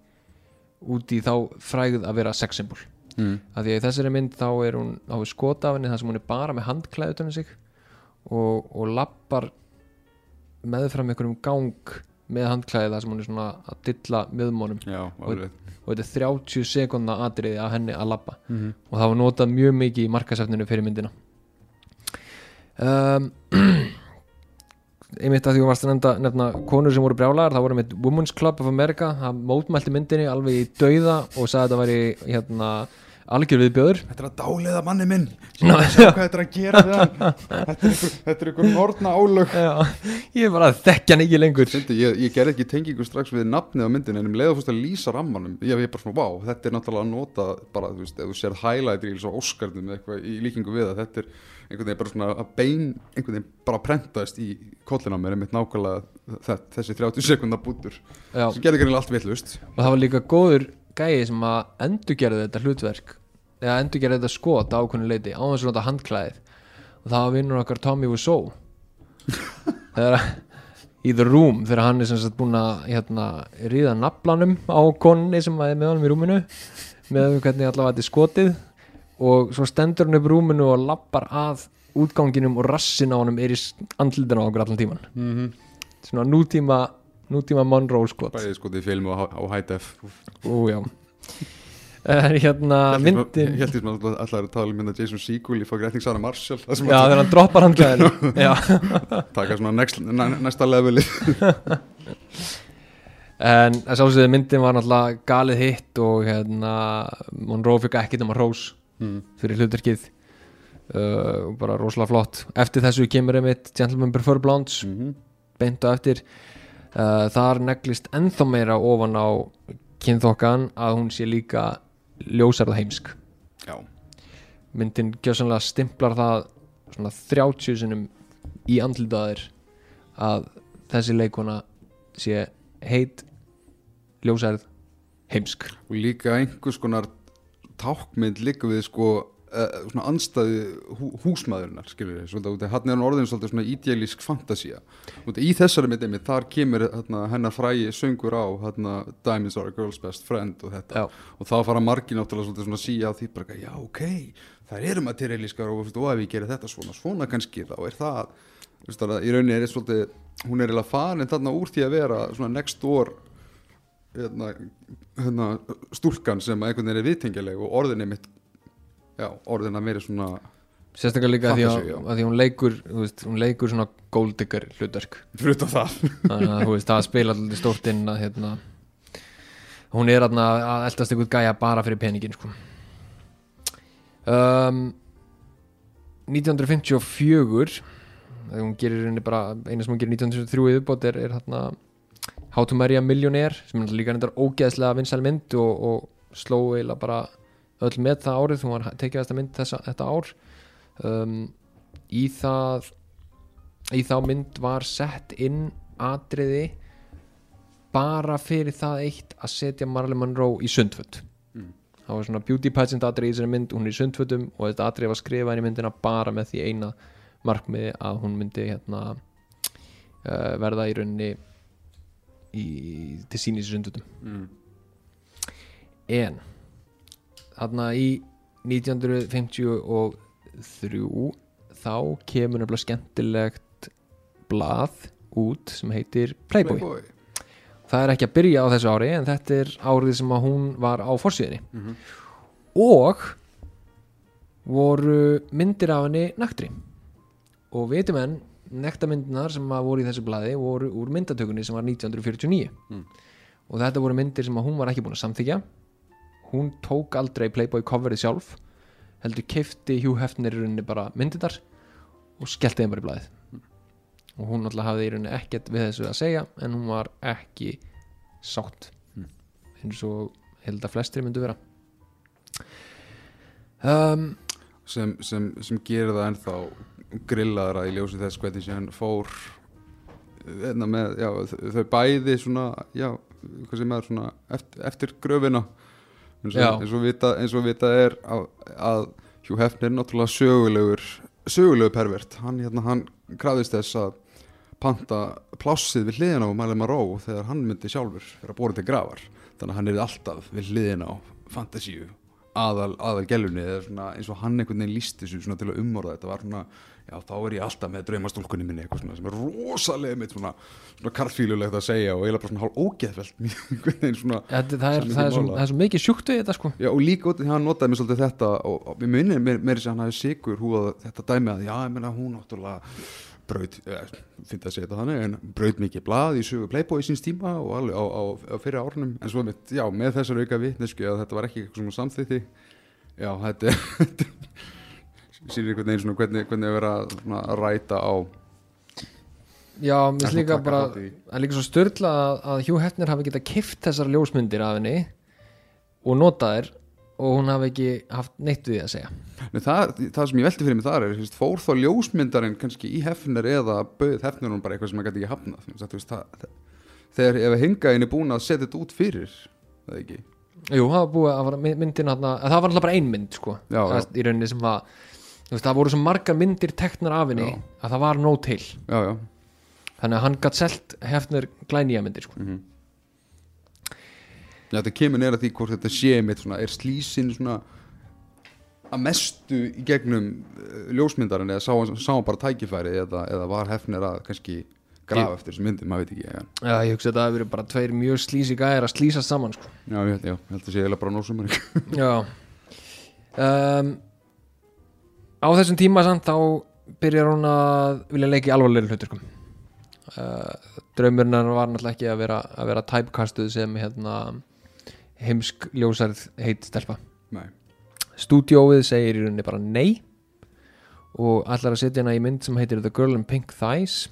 út í þá frægð að vera sexsymbol mm. að því að í þessari mynd þá er hún á skot af henni þar sem hún er bara með um sig og, og lappar meðfram einhverjum gang með handklæði þar sem hún er svona að dilla miðmónum alveg. og þetta er 30 sekundna atriði að henni að lappa mm og það var notað mjög mikið í markasefninu fyrir myndina. Um, einmitt að því þú varst að nefna, nefna konur sem voru brjálagar, það voru með Women's Club of America, það mótmælti myndinni alveg í dauða og sagði að þetta væri hérna, algjör viðbjöður Þetta er að dáleiða manni minn. Ná, þetta er að gera við hann. Þetta er er einhver nortna álög. Já, ég er bara að þekkja hann ekki lengur. Fyndi, ég, ég gerði ekki tengingu strax við nafnið á myndin en um leiðu fórst að lýsa rammanum ég ég er bara svona, vá, þetta er náttúrulega að nota bara, þú veist, ef þú sér highlight Oscarnum eða eitthvað í líkingu við það þetta er einhvern veginn bara svona að bein einhvern veginn bara prentaðist í kollin á mér einmitt nákvæmlega þetta, þessi 30 sekundar bútur Já, sem gerði ekki allt villust og það var líka góður gæi sem að endurgerði þetta hlutverk eða endurgerði þetta skot á ákveðinu leiti á þess að nota handklæðið. Og það var vinnur okkar Tommy Wiseau. Þegar að- í The Room þegar hann er sem sagt búin að hérna, ríða naflanum á konni sem er með honum í rúminu með hvernig allavega þetta er skotið og svo stendur hann upp í rúminu og lappar að útganginum og rassin á honum er í andlutinu á okkur allan tíman mm -hmm. svona nútíma nútíma Monroe skot. Bæði sko því filmu á, á high def. Ú, já. En hérna myndin Hjælti sem alltaf er að tala um hérna Jason Segel í fók rétning Sara Marshall Já, að þegar hann droppar Já, taka svona next, næ, næsta leveli en að sjálfsögðu myndin var náttúrulega galið hitt og hérna Monroe fikk ekkert um að rós mm. fyrir hlutverkið. Uh, og bara rosalega flott. Eftir þessu kemur einmitt Gentleman Prefer Blondes mm -hmm. beint á eftir. Uh, Þar neglist ennþá meira ofan á kynþokkan að hún sé líka ljósarð heimsk. Já, myndin gjössanlega stimplar það svona 30 sinum í andlitaðir að þessi leikona sé heit ljósærð heimsk. Og líka einhvers konar tákmynd líka við sko uh, svona anstæði hú, húsmaðurinnar skilur við, svolítið, hann er hann orðin svolítið svona idealísk fantasía í þessari myndi einmitt, þar kemur hérna, hennar frægi söngur á hérna, Diamonds are a girl's best friend og þetta Já. og þá fara margir náttúrulega svolítið svona síja á því bara, já ok, það eru materialískar og, og ef ég gerir þetta svona, svona kannski þá er það, það í rauninni er svolítið, hún er eiginlega farin þarna úr því að vera svona next door hérna, hérna, stúlkan sem einhvern veginn er viðtengjuleg og orðin er mitt já, orðin að vera svona sérstaklega líka að því að, já. að því hún leikur veist, hún leikur svona golddigger hlutverk fyrir það þannig að veist, það spila alltaf stórt inn að hérna, hún er að eldast ykkur gæja bara fyrir peningin sko. um, 1954 þegar hún gerir henni bara eina sem hún gerir 1903 í uppbót er, er hérna How to Marry a Millionaire sem er líka reyndar ógeðslega vinsæl mynd og, og sló eiginlega bara öll með það árið hún var tekið þesta mynd þessa, þetta ár um, í það í þá mynd var sett inn atriði bara fyrir það eitt að setja Marilyn Monroe í sundföt Mm. það var svona beauty pageant atriði í þessari mynd hún er í sundfötum og þetta atriði var skrifað í myndina bara með því eina markmiði að hún myndi hérna uh, verða í rauninni í, til sínis í sundfötum mm. en þarna í 1953 þá kemur nefnilega skemmtilegt blað út sem heitir Playboy. Playboy það er ekki að byrja á þessu ári en þetta er árið sem að hún var á forsýðinni Mhm. og voru myndir af henni naktri og veitum enn nektamyndinar sem voru í þessu blaði voru úr myndatökunni sem var 1949 Mm. og þetta voru myndir sem hún var ekki búin að samþykja hún tók aldrei Playboy coverið sjálf heldur keifti Hugh Hefner í rauninni bara myndirnar og skellti þeim bara í blaðið. Og hún alltaf hafði í rauninni ekkert við þessu að segja en hún var ekki sátt. Mm. eins og held að flestri myndu vera. Um, sem, sem, sem gerir það ennþá grillaðra í ljósi þess hvernig sem hann fór hérna með, já, þau- bæði svona, já, er svona eftir, eftir gröfina. Eins og, eins og, vita, eins og vita er að, að Hugh Hefner er náttúrulega sögulegur sögulegur pervert, hann, hérna, hann krafðist þess að panta plássið við hliðina á Mælema Ró þegar hann myndi sjálfur vera borin til grafar. Þannig að hann er alltaf við hliðina á fantasíu aðal, aðal gelunni eins og hann einhvern veginn lísti svona til að umorða. Þetta var svona, já þá er ég alltaf með draumastúlkunni minni eitthvað svona sem er rosalega mitt svona, svona kartfílulegt að segja og eiginlega bara svona hálf veginn svona þetta, það, er, það, er svo, það er svo mikið sjúkt við þetta sko. Já, og líka út í hann notaði mér svolítið þetta og, mér minnir mér, mér sem hann hafi sigur húað þetta dæmi að já, ég meina hún náttúrulega braut, eh, finnst að segja þetta þannig en braut mikið blað í sögu Playboy í síns tíma og alveg á, á, á fyrir árunum. En svo mitt, já, með þessar auka vitnesku að þetta var ekki eitthvað svona samþýtti já, þetta er sýnir einhvern veginn svona hvernig, hvernig að vera svona að ræta á já, mér finnst að líka bara það er líka svo störla að, að Hugh Hefner hafi getað kift þessar ljósmyndir af henni og notað þær og hún hafi ekki haft neitt við því að segja. Nei, það, það sem ég velti fyrir mig þar er fór þá ljósmyndarinn kannski í hefner eða bauð hefner hún bara eitthvað sem maður gæti ekki hafnað? Það, það, þegar ef hingaðin er búin að setja þetta út fyrir það ekki? Jú, það var búið að myndin hana, það var alltaf bara ein mynd sko. Já, já. Í rauninni sem var veist, það voru svo margar myndir teknar af henni Já. að það var nóg til já, já, þannig að hann gætt selt hefnir glænýja myndir sko. mm já þetta kemur neira því hvort þetta sé mitt svona, er slísin svona að mestu í gegnum uh, ljósmyndarinn eða sá, hann bara tækifæri eða, eða var hefner að kannski grafa eftir þessu myndi, maður veit ekki ja. Já, ég hugsa að það hefur verið bara tveir mjög slísi gæðir að slísa saman sko. já, ég held, að sé eiginlega bara nósumar Já um, Á þessum tíma samt þá byrjar hún að vilja leika í alvarlegri hluturkum uh, Draumurinn hennar var náttúrulega ekki að vera, að vera typecastuð sem hérna, heimsk ljósærð heit stelpa. Nei, Stúdíóið segir í rauninni bara nei og ætlar að setja hana í mynd sem heitir The Girl in Pink Thighs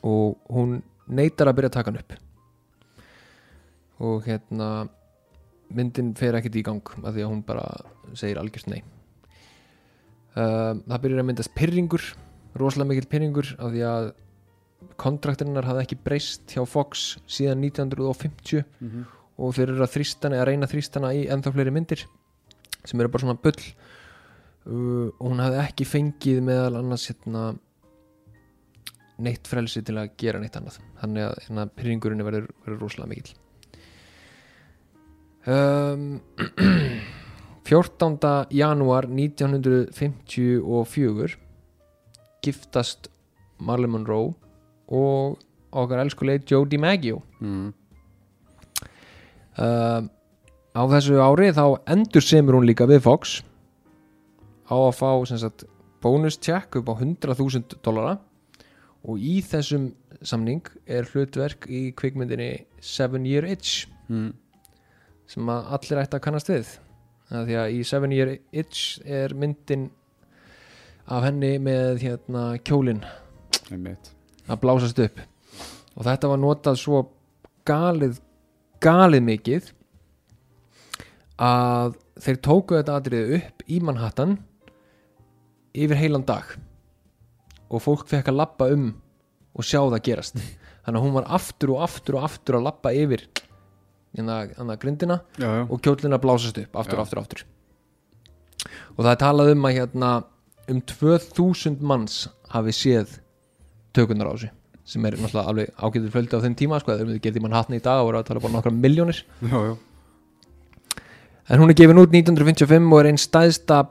og hún neytar að byrja að taka hann upp. Og hérna myndin fer ekkert í gang af því að hún bara segir algjörst nei það byrjar að myndast pyrringur rosalega mikill pyrringur af því að kontraktirinnar hafði ekki breyst hjá Fox síðan 1950 mm og þeir eru að þrýstana eða reyna þrýstana í ennþá fleiri myndir sem eru bara svona bull. Uh, og hún hafði ekki fengið meðal annars hérna, neitt frelsi til að gera neitt annað. Þannig að hérna, pyrringurinn verður rosalega mikill. Um, 14. janúar 1954 giftast Marlon Monroe og okkar elskulegi Joe DiMaggio mm. uh, á þessu ári þá endur semur hún líka við Fox á að fá sagt bónustjekk upp á 100.000 dollara og í þessum samning er hlutverk í kvikmyndinni Seven Year Itch mm. sem að allir ætti að kannast við því að í Seven Year Itch er myndin af henni með hérna kjólin að blásast upp. Og þetta var notað svo galið galið mikið að þeir tóku þetta atriði upp í Manhattan yfir heilan dag. Og fólk fekk að lappa um og sjá það gerast. Þannig að hún var aftur og aftur og aftur að lappa yfir hérna, hérna grindina já, já. og kjólinn að blásast upp aftur aftur aftur. Og það er talað um að hérna um 2000 manns hafi séð tökunar á þessu sem er náttúrulega alveg ágæður fjöldi á þeim tíma sko, þegar við getum mann hatni í dag og voru að tala bara nokkra miljónir já, já. en hún er gefin út 1955 og er einn stæðsta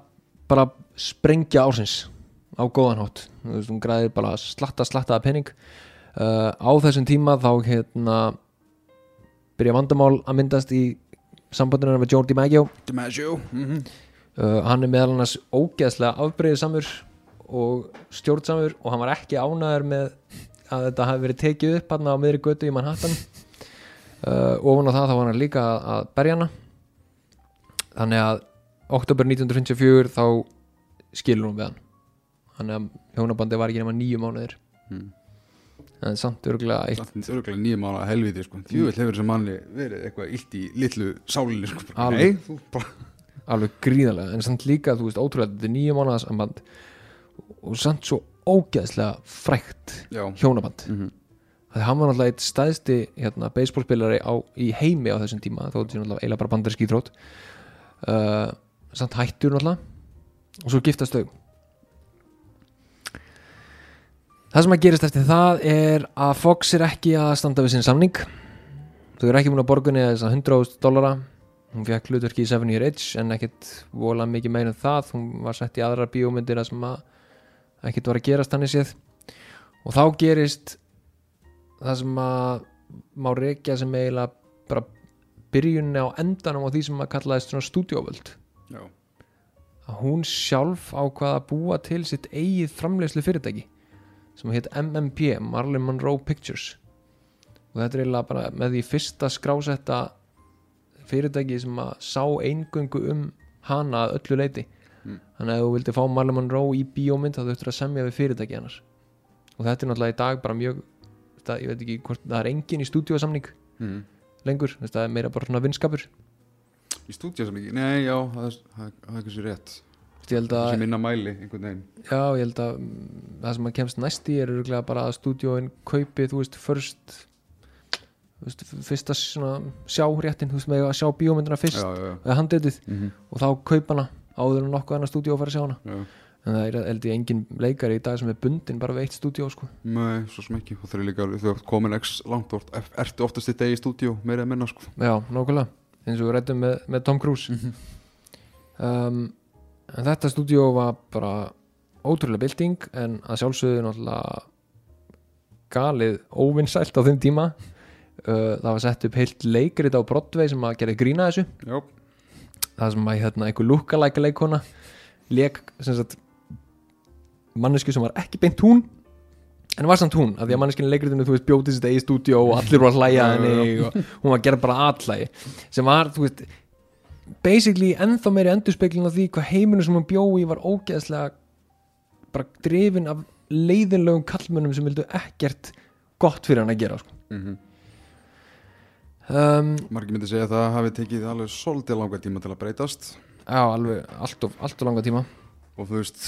bara sprengja ársins á góðan hátt. Þú veist, hún græðir bara slatta slattaða penning uh, á þessum tíma þá hérna byrja vandamál að myndast í sambandinu með Joe DiMaggio DiMaggio mm uh, hann er meðal annars ógeðslega afbreyðisamur og stjórnsamur og hann var ekki ánæður með að þetta hafi verið tekið upp hann á miðri götu í Manhattan. Uh, og hún á það þá var hann líka að, berja hana. Þannig að oktober 1954 þá skilur hún við hann. Þannig að hjónabandi var ekki nema nýju mánuðir. Mm. En samt örgulega Samt örgulega nýjum ára helviti sko. Þjúvill hefur þessi manni verið eitthvað illt í litlu sálinni sko. Alveg. Alveg gríðarlega en samt líka, þú veist, ótrúlega þetta er nýju mánuða samband og samt svo ógeðslega frækt Já hjónaband mm -hmm. að hann var náttúrulega eitt stæðsti hérna, baseballspilari á, í heimi á þessum tíma þó er náttúrulega eiginlega bara bandarski þrótt uh, samt hættur náttúrulega og svo giftast þau það sem að gerist eftir það er að Fox er ekki að standa við sinn samning. Þau eru ekki múin að borgunni þess að 100.000 dollara. Hún fekk hlutverki í Seven Year Itch en ekkit vola mikið meira en það. Hún var sett í aðrar bíómyndir að sem að ekkit var að gerast hann í séð. Og þá gerist það sem að má reykja sem eiginlega bara byrjunni á endanum á því sem að kallaðist svona stúdíóvöld. Já. Að hún sjálf ákvaða að búa til sitt eigið framleiðslu fyrirtæki sem heit MMP, Marlon Monroe Pictures. Og þetta er eiginlega bara með því fyrsta skrásetta fyrirtæki sem að sá eingöngu um hana að öllu leiti Mm. þannig að ef þú vildi fá Marlon Monroe í bíómynd þá þurftur að semja við fyrirtæki hennar. Og þetta er náttúrulega í dag bara mjög það, ég veit ekki hvort það er engin í stúdíósamning mm. lengur, þú það er meira bara svona vinskapur. Í ekki Nei, já, það er, það er, það er ekki svo rétt Þú veist, ég held að Þessi minna mæli, einhvern veginn. Já, ég held að mm, það sem að kemst næst í er bara að stúdíóin kaupi, þú veist, först þú veist, fyrsta svona sjáréttin, þú veist, með að sjá bíómyndina fyrst Já, já, eða handritið mm -hmm. og þá kaupa hana áður en nokkuð annar stúdíó að fara að sjá hana. Já. En það er held ég engin leikari í dag sem er bundin bara við eitt stúdíó, sko. Nei, svo sem ekki. Þú ert komin x langt og ert- ertu oftast í degi í stúdíu meira að minna sko. Já, nákvæmlega, eins og við rættum með, með Tom Cruise. Um, en þetta stúdíó var bara ótrúlega bylting en að sjálfsögðu náttúrulega galið óvinnsælt á þeim tíma. Það var sett upp heilt leikrit á Broadway sem að gera grína þessu. Já, það sem að hérna, einhver lookalike leikona leik mannesku sem var ekki beint hún en var samt hún, af því að manneskinu leikritinu þú veist bjótið sitt eigi stúdíó og allir voru að hlæja að henni og hún var gerð bara allægi sem var, þú veist basically ennþá meiri endurspeglin af því hvað heiminu sem hún bjói var ógeðslega bara drifin af leiðinlegum kallmönnum sem vildu ekkert gott fyrir hann að gera sko. mm um, margir myndi segja að það hafi tekið alveg svolítið langa tíma til að breytast. Já, alveg allt of, allt of langa tíma. Og þú veist,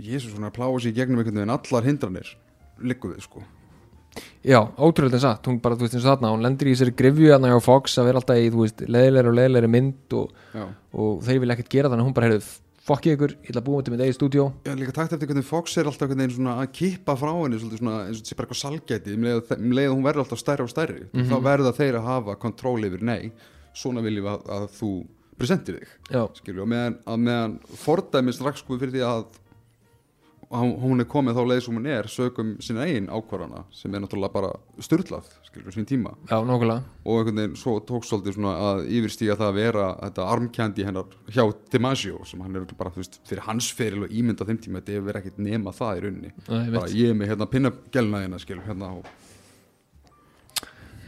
Jésús svona pláa sér í gegnum einhvern veginn allar hindranir liggu við sko Já, ótrúlega satt, hún bara, þú veist eins og þarna hún lendir í þessari grifju þarna hjá Fox að vera alltaf í, þú veist, leiðilegri og leiðilegri mynd og, og þeir vilja ekkert gera þannig að hún bara heyrðu, fokkið ykkur, ég ætla að búa til mitt eigið stúdíó. Já líka takt eftir hvernig Fox er alltaf veginn svona að kippa frá henni svona eins og sé bara eitthvað salgæti um leið, um að hún verður alltaf stærri og stærri Mhm. þá verða þeir að hafa kontról yfir nei, svona viljum að, að þú presentir þig skilju, og meðan, meðan fordæmi strax sko fyrir því að hún er komið þá leið sem hún er sögum sinna eigin ákvarðana sem er náttúrulega bara styrlað skilur sín tíma. Já, og einhvern veginn svo tók svolítið svona að yfirstíga það að vera þetta armkjandi hennar hjá DiMaggio sem hann er bara, veist, fyrir hans feril og ímynd á þeim tíma, þetta hefur verið ekkert nema það í rauninni. Nei, ég ég er með hérna pinna hérna skilur hérna og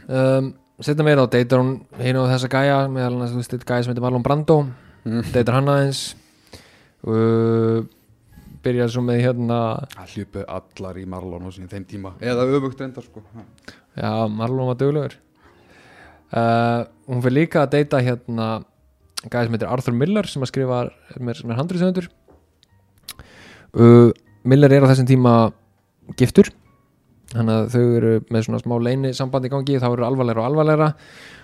um, setna meira á deytar hún hinn og þessa gæja meðal þetta gæja sem heitir Marlon Brando. Mm. deytar hann aðeins. Uh, byrjaði svo með hérna það hlupu allar í Marlon á sinni þeim tíma. Eða öfugt reyndar sko. Já, Marlon var duglegur. Uh, hún fyrir líka að deyta hérna gæja sem heitir Arthur Miller sem að skrifa með, handriðsöndur uh, Miller er á þessum tíma giftur. Þannig að þau eru með svona smá leini sambandi í gangi þá eru alvarlegra og alvarlegra.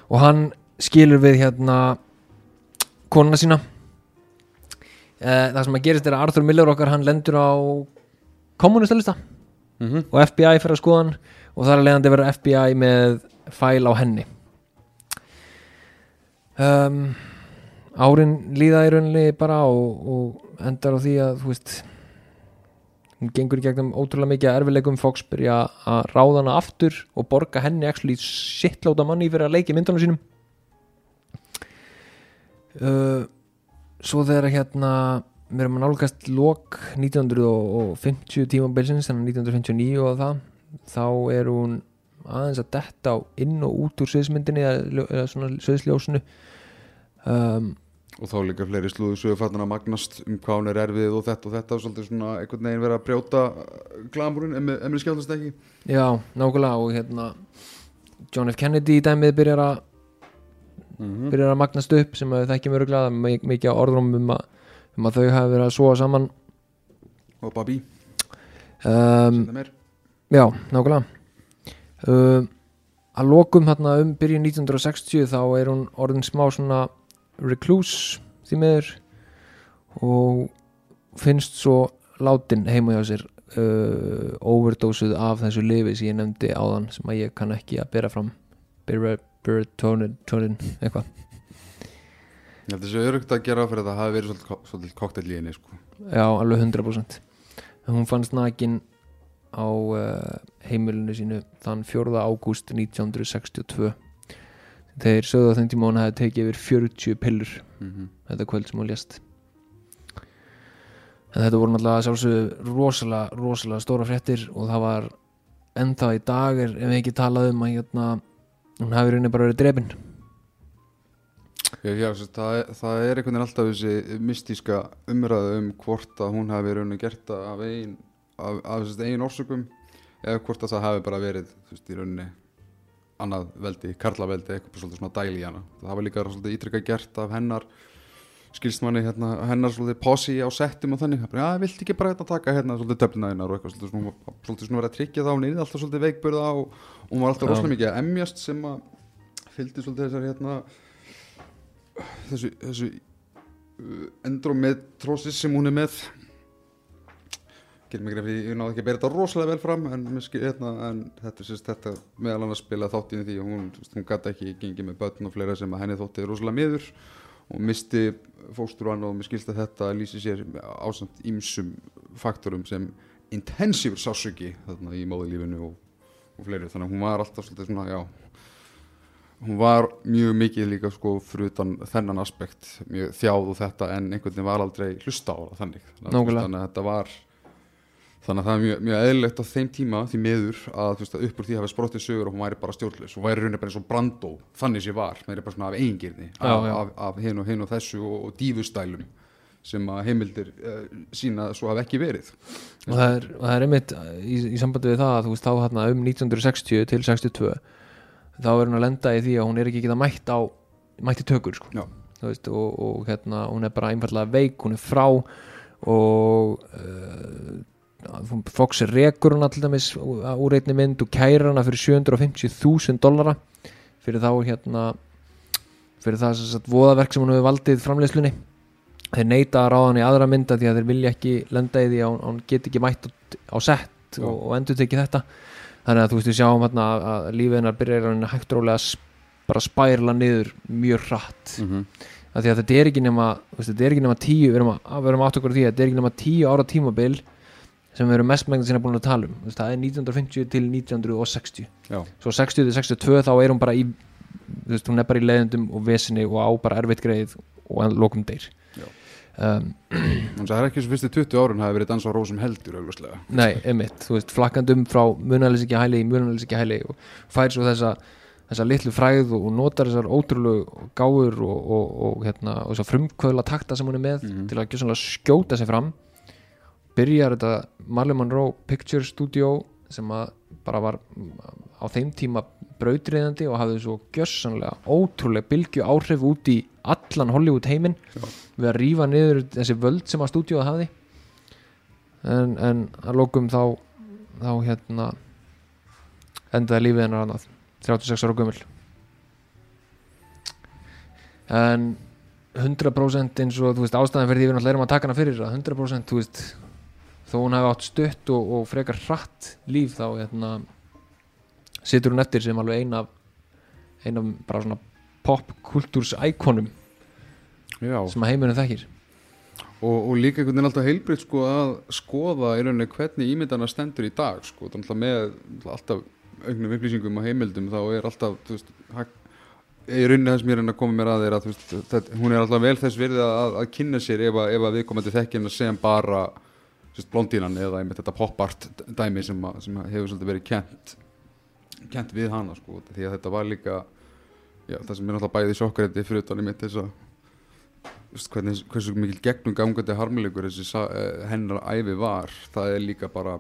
Og hann skilur við hérna konuna sína. Eh, það sem að gerist er að Arthur Miller okkar hann lendur á kommunistalista mm -hmm. og FBI fyrir að skoða hann og þar er leiðandi verið FBI með fæl á henni. Um, árin líða í rauninni bara og, og endar á því að þú veist hún gengur í gegnum ótrúlega mikið að erfileikum Fox byrja að ráða hana aftur og borga henni actually shittlóta manni fyrir að leiki myndunum sínum. Uh, svo þegar hérna við erum að nálgast lok 1950 tímabilsins þannig 1959 og það þá er hún aðeins að detta á inn og út úr sviðsmyndinni eða, eða svona sviðsljósinu um, og þá líka fleiri slúðu sögur fattin að magnast um hvað hún er erfið og þetta og þetta og svolítið svona einhvern veginn vera að brjóta glamurinn ef mér- ef mér skjáðast ekki já, nákvæmlega og hérna John F. Kennedy í dæmið byrjar að mm byrjar að magnast upp sem að við þekkjum öruglega það er mikið á orðrum um að, um að þau hafa verið að svoa saman. Og Babi, um, það meir Já, nákvæmlega. Uh, Að lokum hérna um byrjun 1960 þá er hún orðin smá svona recluse því miður og finnst svo látin heima hjá sér uh, overdósuð af þessu lifi sem ég nefndi áðan sem að ég kann ekki að bera fram Birtonin eitthvað ég held þessu örugt að gera fyrir að það hafi verið svolítið, svolítið koktel í henni sko. Já, alveg 100% Hún fannst nakin á uh, heimilinu sínu þann 4. ágúst 1962 þeir sögðu á þeim tíma að hún hefði tekið yfir 40 pillur mm -hmm. þetta kvöld sem hún lést en þetta voru náttúrulega sjálfsögðu rosalega, rosalega stóra fréttir og það var ennþá í dag er, ef við ekki talað um að hérna, hún hafi rauninni bara verið drefin Já, já, það, það er einhvern veginn alltaf þessi mystíska umræðu um hvort að hún hafi rauninni gert af eigin, af, af eigin orsökum eða hvort að það hafi bara verið veist, í rauninni annað veldi, karlaveldi, eitthvað svolítið svona dæli í hana. Það var líka svolítið ítrykka gert af hennar skilst manni hérna, hennar svolítið posi á settum og þannig, já, viltu ekki bara hérna taka hérna svolítið töflina hennar og eitthvað svolítið var svolítið svona verið að tryggja það, hún er alltaf svolítið veikburða og hún var alltaf rosalega mikið að emjast sem að fylgdi svolítið þessar hérna þessu, þessu uh, endometrosis sem hún er með. Getur mig greið fyrir, ég náði ekki að bera þetta rosalega vel fram en, hérna, en þetta, er sérst, þetta meðal annars spila þátt í því að hún, hún gæti ekki gengið með börn og fleira sem að henni þótti rosalega miður og misti fóstur og mér skilst að þetta lýsi sér ásamt ímsum faktorum sem intensífur sásöki þarna í móðilífinu og, og fleiri. Þannig að hún var alltaf svolítið svona, já hún var mjög mikið líka sko fyrir utan þennan aspekt mjög þjáð og þetta en einhvern veginn var aldrei hlusta á það þannig. Þannig að þetta var þannig að það er mjög, mjög eðlilegt á þeim tíma því miður að, þú veist, að upp úr því hafa sprottið sögur og hún væri bara stjórnlaus. Og væri rauninni bara eins og brandó þannig sem var, með bara svona af eigingirni af, af, af hinn og hinn og þessu og, og dífustælum sem að heimildir uh, sína að svo hafa ekki verið. Og það er, það er einmitt í, í sambandi við það að þú veist þá hérna um 1960 til 62 þá er hún að lenda í því að hún er ekki geta mætt á mætti tökur sko. Veist, og, og hérna hún er bara einfallega veik, hún er frá og uh, Fox rekur hana til dæmis úr einni mynd og kæra hana fyrir 750.000 dollara fyrir þá hérna fyrir það sem sagt voðaverk sem hún hefur valdið framleiðslunni. Þeir neita að ráða hann í aðra mynda því að þeir vilja ekki lenda í því að hún, get ekki mætt á, sett og, og endur tekið þetta. Þannig að þú veist við sjáum hérna að, lífið hennar byrjar hann hægt rólega að bara spærla niður mjög hratt. Mm -hmm. því að þetta er ekki nema þetta er ekki nema tíu við erum að, við erum átt okkur því að þetta er ekki nema tíu ára tímabil sem við erum mest meginn sinna búin að tala um. Það er 1950 til 1960 já, svo 60 til 62 þá er hún bara í veist, hún er bara í leiðendum og vesinni og á bara erfitt greið og lokum deyr. Um, það er ekki svo fyrstu 20 árun hafi verið dans á rósum heldur nei, einmitt, þú veist, flakkandum frá ekki hæli í ekki hæli og fær svo þessa þessa litlu fræð og, notar þessar ótrúlegu gáur og, og, og hérna, og þessar frumkvöðla takta sem hún er með Mhm. til að skjóta sig fram byrjar þetta Marley Monroe Picture Studio sem að bara var mm, á þeim tíma brautriðandi og hafði svo gjössanlega ótrúlega bylgju áhrif út í allan Hollywood heiminn við að rífa niður þessi völd sem að stúdíóð hafði. En, en að lókum þá þá hérna endaði lífið hennar annað 36 ára gömul. En 100% eins og þú veist ástæðan fyrir því við náttúrulega erum að taka hana fyrir það 100% þú veist þó hún hafi átt stutt og, og frekar hratt líf þá hérna situr hún eftir sem alveg ein af ein af bara svona popkultúrs íkonum já, sem að heimurinn þekkir. Og, og líka einhvern veginn alltaf heilbreytt sko að skoða í rauninni hvernig ímyndana stendur í dag sko, að með alltaf augnum upplýsingum og heimildum þá er alltaf, veist, í rauninni það sem ég er að koma mér að að þetta, hún er alltaf vel þess virði að, að kynna sér ef að, að viðkomandi þekkina sem bara blondínan eða einmitt þetta pop-art dæmi sem, að, sem að hefur svolítið verið kent kent við hana sko, því að þetta var líka já, það sem er alltaf bæðið sjokkarendi fyrir utan einmitt þess að hvernig, hversu mikil gegnum gangandi harmleikur þessi eh, hennar æfi var það er líka bara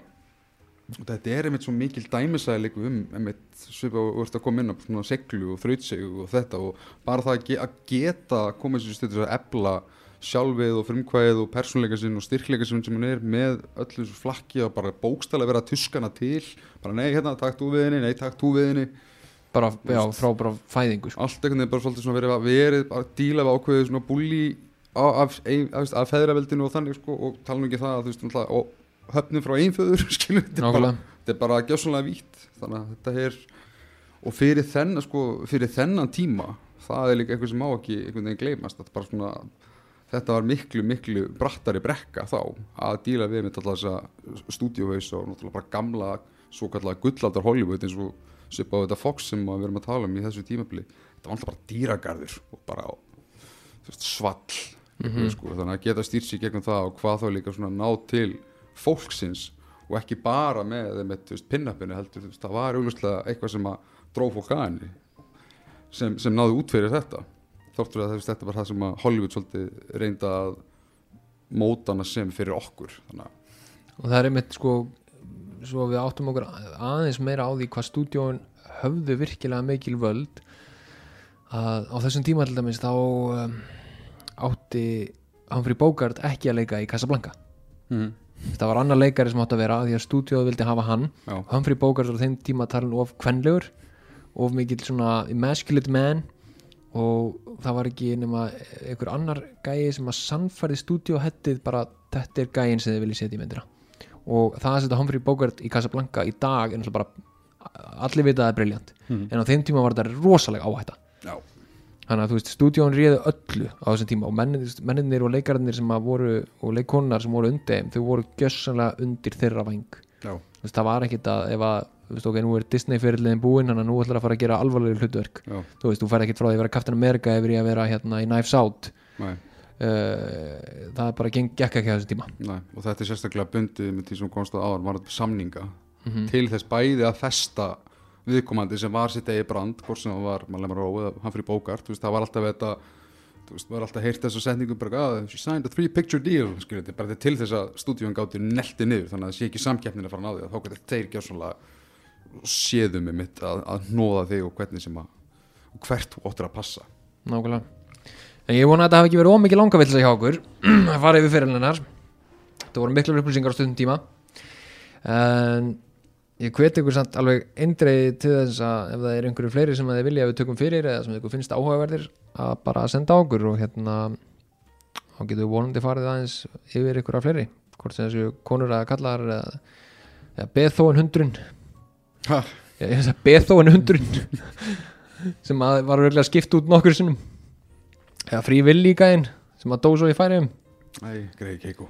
þetta er einmitt svo mikil dæmisæðileiku um einmitt svipa og ert að koma inn á svona seglu og þrautsegu og þetta og bara það að, ge að geta komið sér stöður að ebla sjálfið og frumkvæðið og persónleika sinn og styrkleika sinn sem hún er með öllu þessu flakki og bara bókstælega vera að tuskana til. Bara nei hérna, takk þú við henni, nei takk þú við henni. Bara, já, frá bara fæðingu sko. allt einhvern veginn bara svolítið svona verið að verið að díla við ákveðið svona búli af, af, af, af feðraveldinu og þannig sko og tala nú ekki það að þú veist náttúrulega og höfnum frá einföður þetta er bara, gjössanlega vítt. Þannig að þetta er og fyrir þennan sko fyrir þennan tíma það er líka eitthvað sem má ekki einhvern veginn gleymast. Þetta, er bara svona, þetta var miklu miklu brattari brekka þá að díla við með alltaf þessa stúdíóhaus og náttúrulega bara gamla svo kallega gullaldar Hollywood eins og svipa á þetta Fox sem við erum að tala um í þessu tímabili. Þetta var alltaf bara dýragarður og bara veist, svall. Mhm. sko, þannig að geta stýrt sér gegnum það og hvað þá líka svona ná til fólksins og ekki bara með með pinnapinu heldur veist, það var auglustlega eitthvað sem að dró fólk að henni sem, sem náði út fyrir þetta þáttur að veist, þetta var það sem Hollywood svolítið reynda að móta hana sem fyrir okkur. Þannig og það er einmitt sko svo við áttum okkur aðeins meira á því hvað stúdíóin höfðu virkilega mikil völd að á þessum tíma til dæmis þá um, átti Humphrey Bogart ekki að leika í Casablanca. Mm. það var annar leikari sem átti að vera því að stúdíóð vildi hafa hann. Já, Humphrey Bogart var á þeim tíma talin of kvenlegur of mikill svona emasculate man og það var ekki nema einhver annar gæi sem að sannfærði stúdíóhettið bara þetta er gæin sem þið viljið setja í myndina. Og það að setja Humphrey Bogart í Casablanca í dag er náttúrulega bara allir vita að það er briljant. Mhm. en á þeim tíma var þetta rosalega áhætta. Já, þannig að þú veist, stúdíón réðu öllu á þessum tíma og menninir, og leikararnir sem að voru og leikonar sem voru undir þeim þau voru gjössanlega undir þeirra væng já, þú veist, það var ekkit að ef að þú veist, ok, nú er Disney fyrirliðin búinn þannig að nú ætlar að fara að gera alvarlega hlutverk. Já, þú veist, þú færð ekkit frá því að vera Captain America yfir í að vera hérna í Knives Out. Uh, það er bara geng, gekk ekki á þessum tíma. Næ og þetta er sérstaklega bundið með því sem komst að áður var samninga. Mhm. til þess bæði að festa viðkomandi sem var sitt eigi brand hvort sem það var Marley Monroe eða Humphrey Bogart þú veist, það var alltaf þetta þú veist, var alltaf heyrt þessu setningu bara að she signed a three picture deal þetta, bara þetta til þess að stúdíun gátti nelti niður þannig að það sé ekki samkeppnin að fara að ná því þá getur þeir gjör svona séðum með mitt að, að hnóða þig og hvernig sem að og hvert þú óttir að passa. Nákvæmlega. En ég vona að þetta hafi ekki verið ómikið langavill hjá okkur að fara yfir fyrirlennar það voru miklu upplýsingar á stundum tíma. En ég hveti ykkur samt alveg eindreið til þess að ef það er einhverju fleiri sem að þið vilja að við tökum fyrir eða sem ykkur finnst áhugaverðir að bara senda okkur og hérna þá getum við vonandi farið aðeins yfir ykkur af fleiri. Hvort sem þessu konur eða kallar eða, eða beðþóin hundrun ha, ég ég sagði beðþóin hundrun sem að var örgulega skipt út nokkur sinnum. Eða frí villi í gæðin sem að dó svo í færiðum Æ, greið keiko